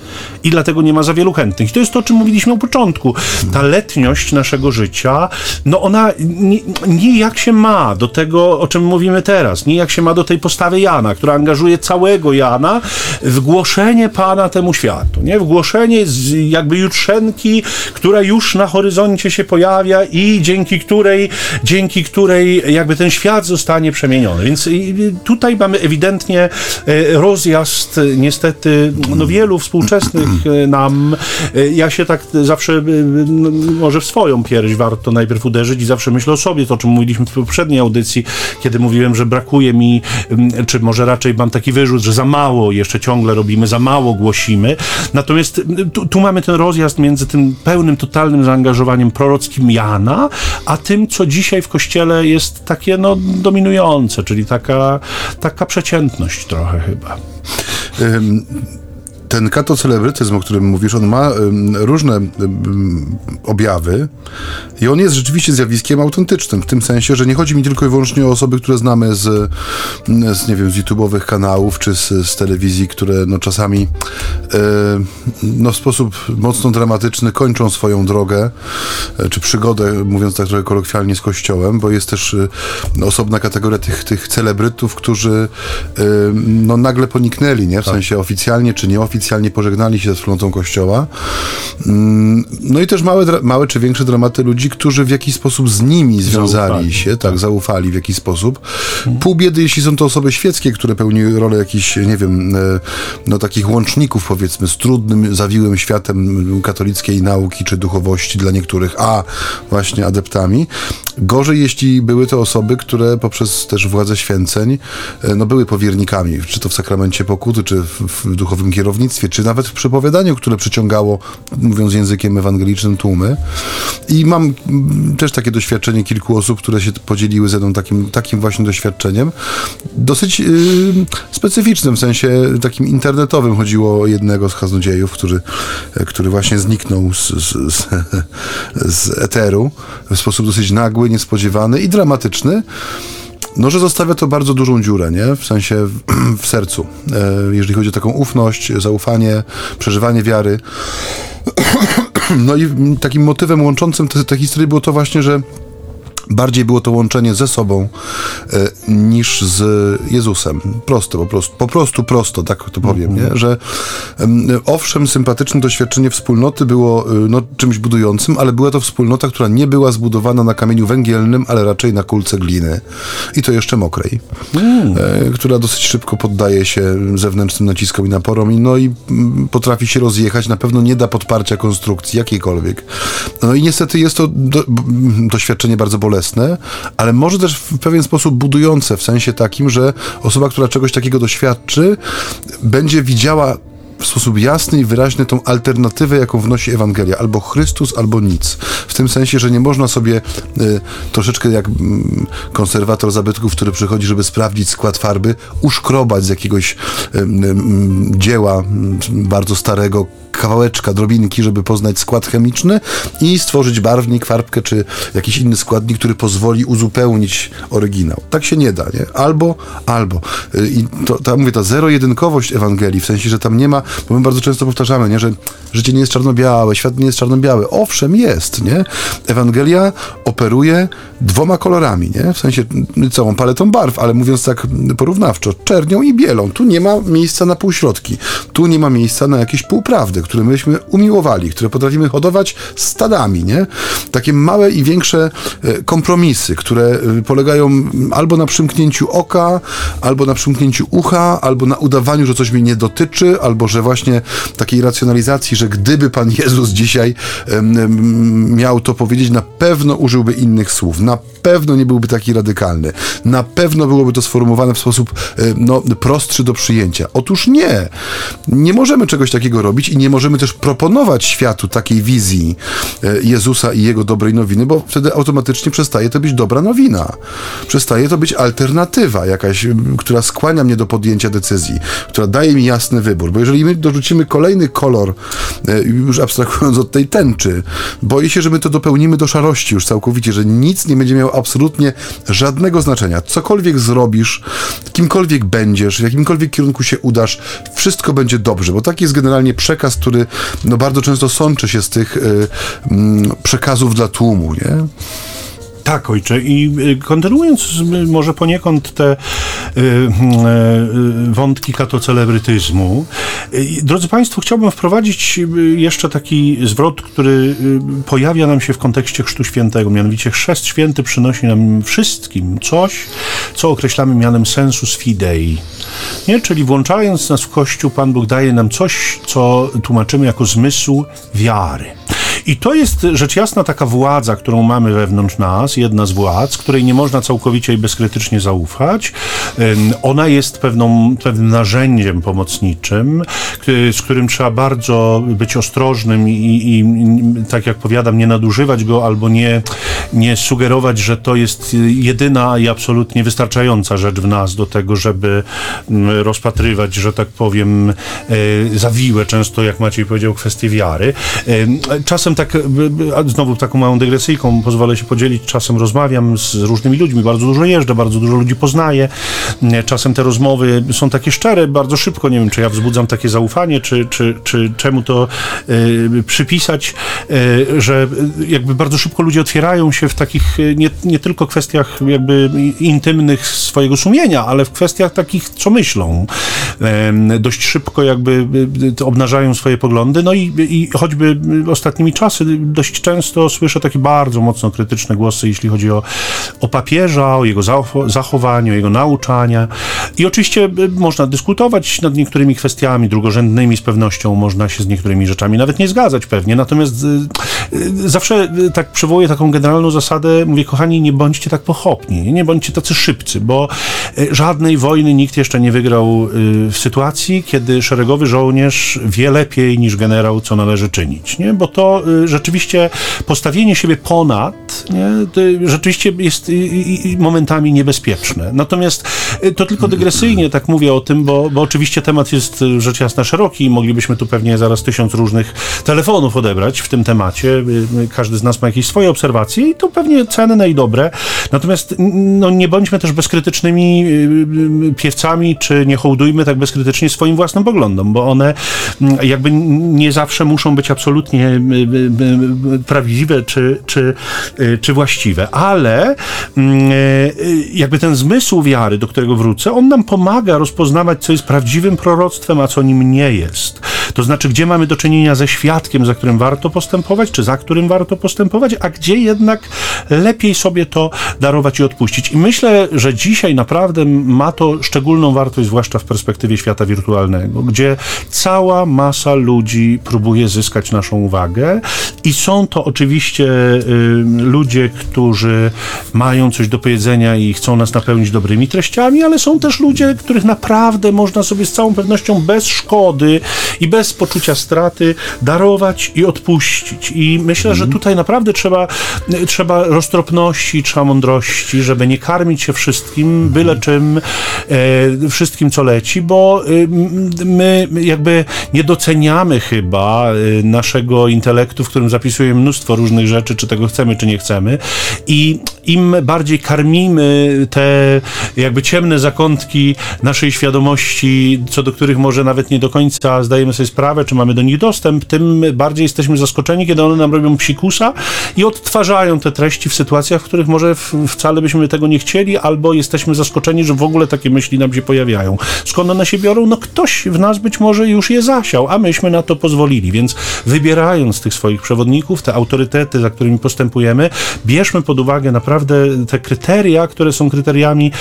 Speaker 2: I dlatego nie ma za wielu chętnych. I to jest to, o czym mówiliśmy u początku. Ta letniość naszego życia, no ona nie, nie jak się ma do tego, o czym mówimy teraz, nie jak się ma do tej postawy Jana, która angażuje całego Jana w głoszenie Pana temu światu, nie? W głoszenie z jakby jutrzenki, która już na horyzoncie się pojawia i dzięki której, dzięki której jakby ten świat zostanie przemieniony. Więc tutaj mamy ewidentnie e, rozjazd niestety no, wielu współczesnych e, nam. E, ja się tak zawsze, no, może w swoją pierś warto najpierw uderzyć i zawsze myślę o sobie, to o czym mówiliśmy w poprzedniej audycji, kiedy mówiłem, że brakuje mi, czy może raczej mam taki wyrzut, że za mało jeszcze ciągle robimy, za mało głosimy. Natomiast tu, tu mamy ten rozjazd między tym pełnym, totalnym zaangażowaniem prorockim Jana, a tym, co dzisiaj w kościele jest takie no, dominujące, czyli taka, taka przeciętność trochę chyba.
Speaker 1: Ten katocelebrytyzm, o którym mówisz, on ma różne objawy i on jest rzeczywiście zjawiskiem autentycznym, w tym sensie, że nie chodzi mi tylko i wyłącznie o osoby, które znamy z, z nie wiem, z YouTube'owych kanałów, czy z, z telewizji, które no czasami e, no w sposób mocno dramatyczny kończą swoją drogę, e, czy przygodę, mówiąc tak trochę kolokwialnie, z Kościołem, bo jest też e, osobna kategoria tych, tych celebrytów, którzy no nagle poniknęli, nie? W tak. sensie oficjalnie czy nieoficjalnie pożegnali się ze wspólnotą Kościoła. Mm, no i też małe, małe czy większe dramaty ludzi, którzy w jakiś sposób z nimi związali zaufali. się, tak, tak, zaufali w jakiś sposób. Pół biedy, jeśli są to osoby świeckie, które pełniły rolę jakichś, nie wiem, e, no takich łączników, powiedzmy, z trudnym, zawiłym światem katolickiej nauki czy duchowości dla niektórych, a właśnie adeptami. Gorzej, jeśli były to osoby, które poprzez też władzę święceń, e, no były powiernikami, czy to w sakramencie pokuty, czy w, w duchowym kierownictwie, czy nawet w przepowiadaniu, które przyciągało, mówiąc językiem ewangelicznym, tłumy. I mam też takie doświadczenie kilku osób, które się podzieliły ze mną takim, takim właśnie doświadczeniem. Dosyć yy, specyficznym, w sensie takim internetowym. Chodziło o jednego z kaznodziejów, który, który właśnie zniknął z, z, z, z eteru w sposób dosyć nagły, niespodziewany i dramatyczny. No, że zostawia to bardzo dużą dziurę, nie? W sensie w, w sercu. E, jeżeli chodzi o taką ufność, zaufanie, przeżywanie wiary. No i takim motywem łączącym te, te historie było to właśnie, że Bardziej było to łączenie ze sobą e, niż z Jezusem. Prosto, po prostu, po prostu prosto, tak to powiem, mm -hmm. nie? że e, owszem, sympatyczne doświadczenie wspólnoty było e, no, czymś budującym, ale była to wspólnota, która nie była zbudowana na kamieniu węgielnym, ale raczej na kulce gliny. I to jeszcze mokrej, mm. e, która dosyć szybko poddaje się zewnętrznym naciskom i naporom i, no, i m, potrafi się rozjechać. Na pewno nie da podparcia konstrukcji jakiejkolwiek. No i niestety jest to do, doświadczenie bardzo bolesne bolesne, ale może też w pewien sposób budujące, w sensie takim, że osoba, która czegoś takiego doświadczy, będzie widziała w sposób jasny i wyraźny tą alternatywę, jaką wnosi Ewangelia. Albo Chrystus, albo nic. W tym sensie, że nie można sobie y, troszeczkę jak y, konserwator zabytków, który przychodzi, żeby sprawdzić skład farby, uszkrobać z jakiegoś y, y dzieła bardzo starego, kawałeczka, drobinki, żeby poznać skład chemiczny i stworzyć barwnik, farbkę czy jakiś inny składnik, który pozwoli uzupełnić oryginał. Tak się nie da, nie? Albo, albo. Y, I to, to mówię, ta zero-jedynkowość Ewangelii, w sensie, że tam nie ma, bo my bardzo często powtarzamy, nie, że życie nie jest czarno-białe, świat nie jest czarno-biały. Owszem, jest, nie? Ewangelia operuje dwoma kolorami, nie? W sensie całą paletą barw, ale mówiąc tak porównawczo, czernią i bielą. Tu nie ma miejsca na półśrodki. Tu nie ma miejsca na jakieś półprawdy, które myśmy umiłowali, które potrafimy hodować stadami, nie? Takie małe i większe e, kompromisy, które e, polegają albo na przymknięciu oka, albo na przymknięciu ucha, albo na udawaniu, że coś mnie nie dotyczy, albo że właśnie takiej racjonalizacji, że gdyby Pan Jezus dzisiaj miał to powiedzieć, na pewno użyłby innych słów, na pewno nie byłby taki radykalny, na pewno byłoby to sformułowane w sposób e, no, prostszy do przyjęcia. Otóż nie. Nie możemy czegoś takiego robić i nie możemy też proponować światu takiej wizji e, Jezusa i jego dobrej nowiny, bo wtedy automatycznie przestaje to być dobra nowina. Przestaje to być alternatywa jakaś, która skłania mnie do podjęcia decyzji, która daje mi jasny wybór. Bo jeżeli my dorzucimy kolejny kolor, e, już abstrahując od tej tęczy, boję się, że my to dopełnimy do szarości już całkowicie, że nic nie będzie miało absolutnie żadnego znaczenia. Cokolwiek zrobisz, kimkolwiek będziesz, w jakimkolwiek kierunku się udasz, wszystko będzie dobrze, bo taki jest generalnie przekaz, który no, bardzo często sączy się z tych y, y, przekazów dla tłumu, nie?
Speaker 2: Tak, ojcze. I y, kontynuując y, może poniekąd te y, y, wątki katocelebrytyzmu, y, drodzy Państwo, chciałbym wprowadzić jeszcze taki zwrot, który pojawia nam się w kontekście Chrztu Świętego. Mianowicie Chrzest Święty przynosi nam wszystkim coś, co określamy mianem sensus fidei. Nie? Czyli włączając nas w Kościół, Pan Bóg daje nam coś, co tłumaczymy jako zmysł wiary. I to jest rzecz jasna taka władza, którą mamy wewnątrz nas, jedna z władz, której nie można całkowicie i bezkrytycznie zaufać. Ona jest pewną, pewnym narzędziem pomocniczym, z którym trzeba bardzo być ostrożnym i, i tak jak powiadam, nie nadużywać go albo nie, nie sugerować, że to jest jedyna i absolutnie wystarczająca rzecz w nas do tego, żeby rozpatrywać, że tak powiem, e, zawiłe często, jak Maciej powiedział, kwestie wiary. Czasem tak, znowu taką małą dygresyjką pozwolę się podzielić, czasem rozmawiam z różnymi ludźmi, bardzo dużo jeżdżę, bardzo dużo ludzi poznaję. Czasem te rozmowy są takie szczere, bardzo szybko, nie wiem, czy ja wzbudzam takie zaufanie, czy, czy, czy czemu to y, przypisać, y, że jakby bardzo szybko ludzie otwierają się w takich nie, nie tylko kwestiach jakby intymnych swojego sumienia, ale w kwestiach takich, co myślą. Y, dość szybko jakby obnażają swoje poglądy, no i, i choćby ostatnimi czasy dość często słyszę takie bardzo mocno krytyczne głosy, jeśli chodzi o, o papieża, o jego zachowaniu, o jego nauczania. I oczywiście y, można dyskutować nad niektórymi kwestiami drugorzędnymi, z pewnością można się z niektórymi rzeczami nawet nie zgadzać pewnie. Natomiast y, zawsze tak przywołuję taką generalną zasadę, mówię, kochani, nie bądźcie tak pochopni, nie bądźcie tacy szybcy, bo żadnej wojny nikt jeszcze nie wygrał w sytuacji, kiedy szeregowy żołnierz wie lepiej niż generał, co należy czynić, nie? Bo to rzeczywiście postawienie siebie ponad, nie? rzeczywiście jest momentami niebezpieczne. Natomiast to tylko dygresyjnie tak mówię o tym, bo, bo oczywiście temat jest rzecz jasna szeroki i moglibyśmy tu pewnie zaraz tysiąc różnych telefonów odebrać w tym temacie. Każdy z nas ma jakieś swoje obserwacje i to pewnie cenne i dobre. Natomiast no, nie bądźmy też bezkrytycznymi piewcami, czy nie hołdujmy tak bezkrytycznie swoim własnym poglądom, bo one jakby nie zawsze muszą być absolutnie prawdziwe czy, czy, czy właściwe, ale jakby ten zmysł wiary, do którego wrócę, on nam pomaga rozpoznawać, co jest prawdziwym proroctwem, a co nim nie jest. To znaczy, gdzie mamy do czynienia ze świadkiem, za którym warto postępować, czy za którym warto postępować, a gdzie jednak lepiej sobie to darować i odpuścić. I myślę, że dzisiaj naprawdę ma to szczególną wartość, zwłaszcza w perspektywie świata wirtualnego, gdzie cała masa ludzi próbuje zyskać naszą uwagę i są to oczywiście y, ludzie, którzy mają coś do powiedzenia i chcą nas napełnić dobrymi treściami, ale są też ludzie, których naprawdę można sobie z całą pewnością bez szkody i bez poczucia straty darować i odpuścić. I myślę, że mhm. tutaj naprawdę trzeba, trzeba roztropności, trzeba mądrości, żeby nie karmić się wszystkim, byle czym, e, wszystkim co leci, bo e, my jakby nie doceniamy chyba e, naszego intelektu, w którym zapisujemy mnóstwo różnych rzeczy, czy tego chcemy, czy nie chcemy. I im bardziej karmimy te jakby ciemne zakątki naszej świadomości, co do których może nawet nie do końca zdajemy sobie sprawę, czy mamy do nich dostęp, tym bardziej jesteśmy zaskoczeni, kiedy one nam robią psikusa i odtwarzają te treści w sytuacjach, w których może wcale byśmy tego nie chcieli, albo jesteśmy zaskoczeni, że w ogóle takie myśli nam się pojawiają. Skąd one się biorą? No ktoś w nas być może już je zasiał, a myśmy na to pozwolili, więc wybierając tych swoich przewodników, te autorytety, za którymi postępujemy, bierzmy pod uwagę naprawdę te kryteria, które są kryteriami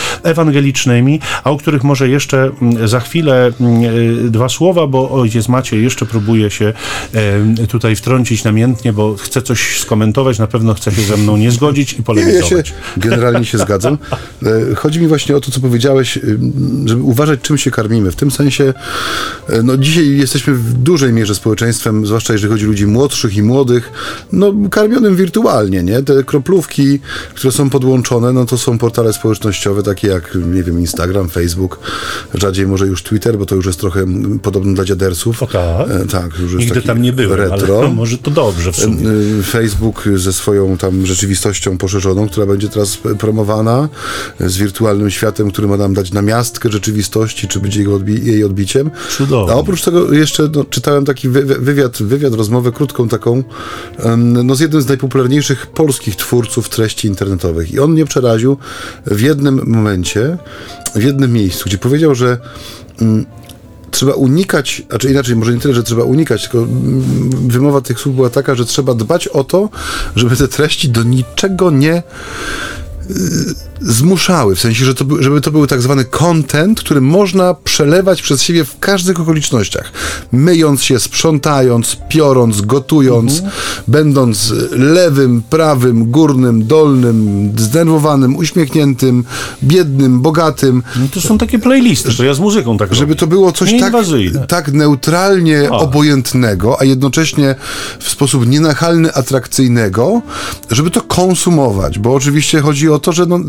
Speaker 2: ewangelicznymi, a o których może jeszcze mm, za chwilę mm, e, dwa słowa, bo ojciec Maciej jeszcze próbuje się e, tutaj wtrącić namiętnie, bo chce coś skomentować, na pewno chce się ze mną nie zgodzić i polemizować.
Speaker 1: Ja się generalnie się zgadzam. E, chodzi mi właśnie o to, co powiedziałeś, żeby uważać, czym się karmimy. W tym sensie, no dzisiaj jesteśmy w dużej mierze społeczeństwem, zwłaszcza jeżeli chodzi o ludzi młodszych i młodych, no karmionym wirtualnie, nie? Te kroplówki, które są podłączone, no to są portale społecznościowe, takie jak, nie wiem, Instagram, Facebook, rzadziej może już Twitter, bo to już jest trochę podobne dla dziadersów.
Speaker 2: O tak?
Speaker 1: E, tak, już
Speaker 2: Nigdy
Speaker 1: jest
Speaker 2: tam nie byłem, retro. ale może to dobrze w sumie.
Speaker 1: E, Facebook ze swoją tam rzeczywistością poszerzoną, która będzie teraz promowana, z wirtualnym światem, który ma nam dać namiastkę rzeczywistości, czy będzie jego odbi jej odbiciem.
Speaker 2: Cudownie.
Speaker 1: A oprócz tego jeszcze no, czytałem taki wywiad, wywiad, rozmowę krótką taką, no, z jednym z najpopularniejszych polskich twórców treści internetowych. I on mnie przeraził w jednym momencie, w jednym miejscu, gdzie powiedział, że mm, trzeba unikać, a czy inaczej, może nie tyle, że trzeba unikać, tylko mm, wymowa tych słów była taka, że trzeba dbać o to, żeby te treści do niczego nie zmuszały, w sensie, że to, żeby to był tak zwany content, który można przelewać przez siebie w każdych okolicznościach. Myjąc się, sprzątając, piorąc, gotując, mhm. będąc lewym, prawym, górnym, dolnym, zdenerwowanym, uśmiechniętym, biednym, bogatym.
Speaker 2: No to są takie playlisty, to ja z muzyką tak
Speaker 1: Żeby
Speaker 2: robię.
Speaker 1: to było coś tak, tak neutralnie o. obojętnego, a jednocześnie w sposób nienachalny, atrakcyjnego, żeby to konsumować, bo oczywiście chodzi o to, że no,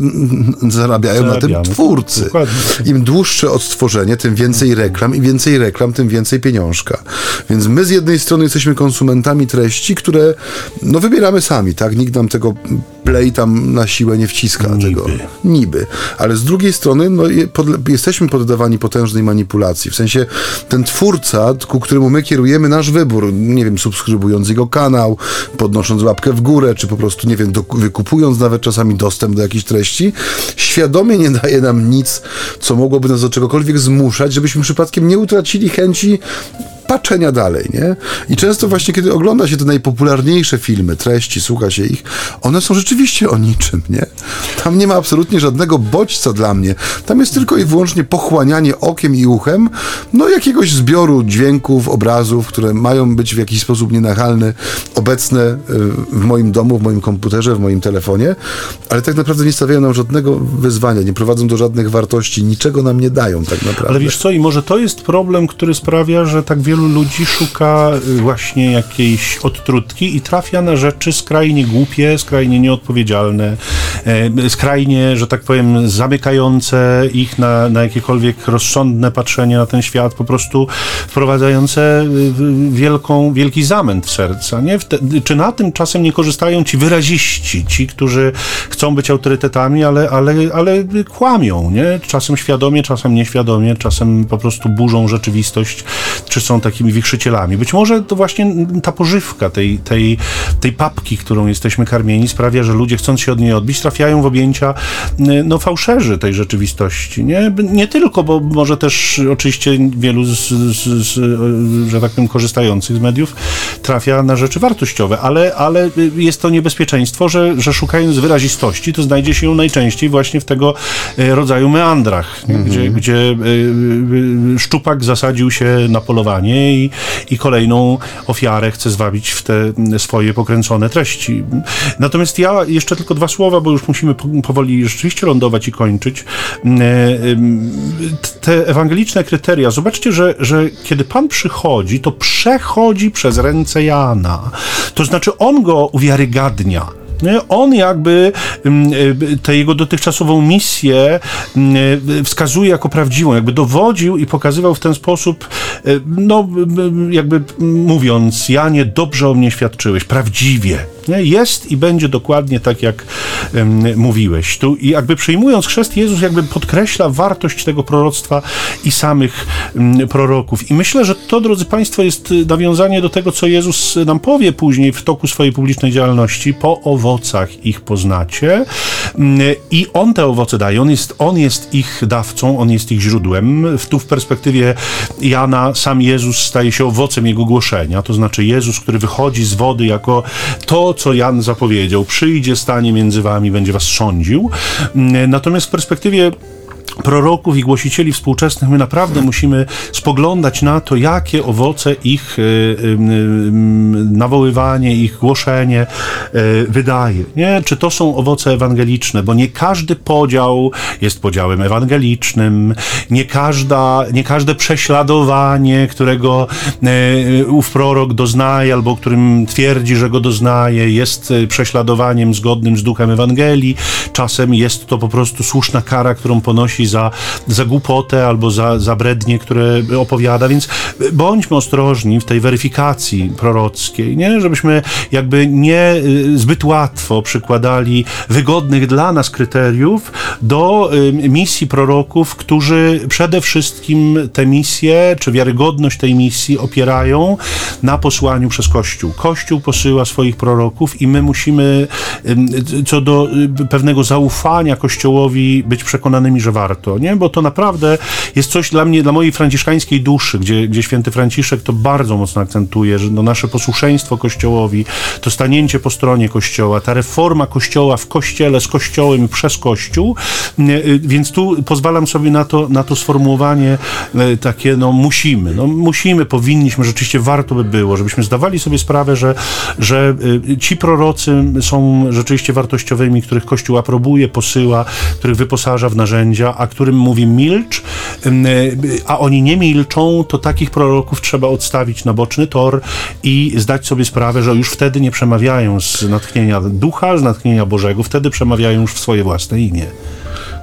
Speaker 1: zarabiają na tym twórcy. Dokładnie. Im dłuższe odtworzenie, tym więcej reklam i więcej reklam, tym więcej pieniążka. Więc my z jednej strony jesteśmy konsumentami treści, które no wybieramy sami, tak? Nikt nam tego play tam na siłę nie wciska
Speaker 2: Niby.
Speaker 1: tego. Niby. Ale z drugiej strony no, pod, jesteśmy poddawani potężnej manipulacji. W sensie ten twórca, ku któremu my kierujemy nasz wybór, nie wiem, subskrybując jego kanał, podnosząc łapkę w górę, czy po prostu, nie wiem, do, wykupując nawet czasami dostęp do jakichś treści, świadomie nie daje nam nic, co mogłoby nas do czegokolwiek zmuszać, żebyśmy przypadkiem nie utracili chęci patrzenia dalej, nie? I często właśnie, kiedy ogląda się te najpopularniejsze filmy, treści, słucha się ich, one są rzeczywiście o niczym, nie? Tam nie ma absolutnie żadnego bodźca dla mnie. Tam jest tylko i wyłącznie pochłanianie okiem i uchem, no jakiegoś zbioru dźwięków, obrazów, które mają być w jakiś sposób nienachalny, obecne y, w moim domu, w moim komputerze, w moim telefonie, ale tak naprawdę nie stawiają nam żadnego wyzwania, nie prowadzą do żadnych wartości, niczego nam nie dają tak naprawdę.
Speaker 2: Ale wiesz co, i może to jest problem, który sprawia, że tak wielu ludzi szuka y, właśnie jakiejś odtrutki i trafia na rzeczy skrajnie głupie, skrajnie nieodpowiedzialne, e, skrajnie, że tak powiem, zamykające ich na, na jakiekolwiek rozsądne patrzenie na ten świat, po prostu wprowadzające wielką, wielki zamęt w serca. Nie? Czy na tym czasem nie korzystają ci wyraziści, ci, którzy chcą być autorytetami, ale, ale, ale kłamią, nie? czasem świadomie, czasem nieświadomie, czasem po prostu burzą rzeczywistość, czy są takimi wichrzycielami. Być może to właśnie ta pożywka tej, tej, tej papki, którą jesteśmy karmieni, sprawia, że ludzie chcąc się od niej odbić, trafiają w objęcia no, fałszerzy tej rzeczywistości. Nie, nie tylko, bo może też oczywiście wielu, z, z, z, że tak powiem, korzystających z mediów trafia na rzeczy wartościowe, ale, ale jest to niebezpieczeństwo, że, że szukając wyrazistości, to znajdzie się ją najczęściej właśnie w tego e, rodzaju meandrach, mhm. gdzie, gdzie e, e, szczupak zasadził się na polowanie i, i kolejną ofiarę chce zwabić w te swoje pokręcone treści. Natomiast ja jeszcze tylko dwa słowa, bo już musimy powoli rzeczywiście lądować i kończyć. Te ewangeliczne kryteria, zobaczcie, że, że kiedy Pan przychodzi, to przechodzi przez ręce Jana. To znaczy on go uwiarygadnia on jakby mm, e, tę jego dotychczasową misję mm, e, wskazuje jako prawdziwą, jakby dowodził i pokazywał w ten sposób, e, no jakby mówiąc, Janie, dobrze o mnie świadczyłeś, prawdziwie. Jest i będzie dokładnie tak, jak um, mówiłeś. Tu i jakby przyjmując chrzest, Jezus jakby podkreśla wartość tego proroctwa i samych um, proroków. I myślę, że to, drodzy Państwo, jest nawiązanie do tego, co Jezus nam powie później w toku swojej publicznej działalności. Po owocach ich poznacie. Um, I On te owoce daje. On jest, on jest ich dawcą, On jest ich źródłem. Tu w perspektywie Jana sam Jezus staje się owocem Jego głoszenia. To znaczy Jezus, który wychodzi z wody jako to, co Jan zapowiedział. Przyjdzie, stanie między wami, będzie was sądził. Mm, natomiast w perspektywie proroków i głosicieli współczesnych, my naprawdę musimy spoglądać na to, jakie owoce ich y, y, nawoływanie, ich głoszenie wydaje. Nie? Czy to są owoce ewangeliczne, bo nie każdy podział jest podziałem ewangelicznym, nie, każda, nie każde prześladowanie, którego ów prorok doznaje, albo którym twierdzi, że go doznaje, jest prześladowaniem zgodnym z duchem Ewangelii. Czasem jest to po prostu słuszna kara, którą ponosi za, za głupotę albo za, za brednie, które opowiada, więc bądźmy ostrożni w tej weryfikacji prorockiej, nie? żebyśmy jakby nie y, zbyt łatwo przykładali wygodnych dla nas kryteriów do y, misji proroków, którzy przede wszystkim tę misję, czy wiarygodność tej misji opierają na posłaniu przez Kościół. Kościół posyła swoich proroków i my musimy co do y, pewnego zaufania Kościołowi być przekonanymi, że warto warto, nie? Bo to naprawdę jest coś dla mnie, dla mojej franciszkańskiej duszy, gdzie, gdzie święty Franciszek to bardzo mocno akcentuje, że no nasze posłuszeństwo Kościołowi, to stanięcie po stronie Kościoła, ta reforma Kościoła w Kościele, z Kościołem i przez Kościół, y, więc tu pozwalam sobie na to, na to sformułowanie y, takie, no musimy, no musimy, powinniśmy, rzeczywiście warto by było, żebyśmy zdawali sobie sprawę, że, że y, ci prorocy są rzeczywiście wartościowymi, których Kościół aprobuje, posyła, których wyposaża w narzędzia, a którym mówi milcz, a oni nie milczą, to takich proroków trzeba odstawić na boczny tor i zdać sobie sprawę, że już wtedy nie przemawiają z natchnienia ducha, z natchnienia Bożego, wtedy przemawiają już w swoje własne imię.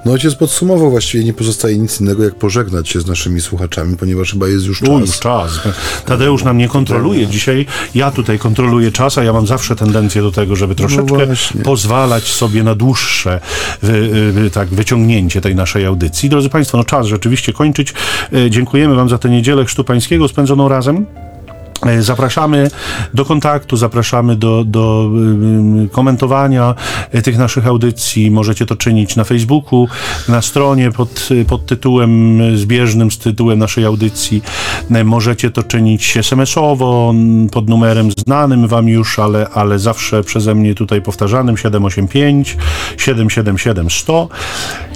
Speaker 1: No ojciec podsumował, właściwie nie pozostaje nic innego, jak pożegnać się z naszymi słuchaczami, ponieważ chyba jest już czas.
Speaker 2: U, już czas. Tadeusz nam nie kontroluje. Dzisiaj ja tutaj kontroluję czas, a ja mam zawsze tendencję do tego, żeby troszeczkę no pozwalać sobie na dłuższe wy, wy, tak, wyciągnięcie tej naszej audycji. Drodzy Państwo, no czas rzeczywiście kończyć. E, dziękujemy Wam za tę niedzielę chrztu pańskiego spędzoną razem. E, zapraszamy do kontaktu, zapraszamy do, do komentowania e, tych naszych audycji. Możecie to czynić na Facebooku, na stronie pod, pod tytułem zbieżnym z tytułem naszej audycji. E, możecie to czynić SMS-owo pod numerem znanym Wam już, ale, ale zawsze przeze mnie tutaj powtarzanym 785 777 100.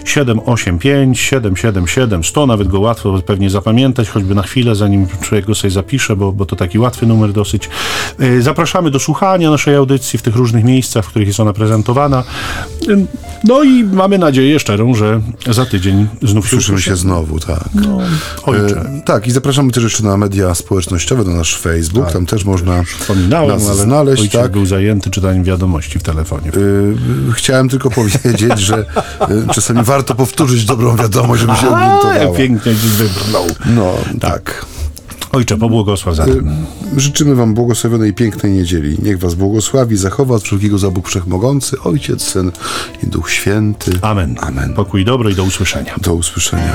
Speaker 2: 785 777 100, nawet go łatwo pewnie zapamiętać, choćby na chwilę, zanim człowiek go sobie zapisze, bo, bo to taki łatwy numer dosyć. E, zapraszamy do słuchania naszej audycji w tych różnych miejscach, w których jest ona prezentowana. E, no i mamy nadzieję szczerą, że za tydzień znów
Speaker 1: się Słyszymy się znowu, tak. No. E, tak, i zapraszamy też jeszcze na media społecznościowe, na nasz Facebook, tak, tam też można
Speaker 2: nas ale znaleźć. Ojciec tak. był zajęty czytaniem wiadomości w telefonie.
Speaker 1: chciałem tylko powiedzieć, że czasami warto powtórzyć dobrą wiadomość, żeby się orientowała.
Speaker 2: Pięknie dziś wybrnął.
Speaker 1: No, tak. tak.
Speaker 2: Ojcze, pobłogosław zatem.
Speaker 1: Życzymy Wam błogosławionej pięknej niedzieli. Niech Was błogosławi, zachowa od wszelkiego za Bóg Wszechmogący, Ojciec, Syn i Duch Święty.
Speaker 2: Amen.
Speaker 1: Amen.
Speaker 2: Pokój dobro i do usłyszenia.
Speaker 1: Do usłyszenia.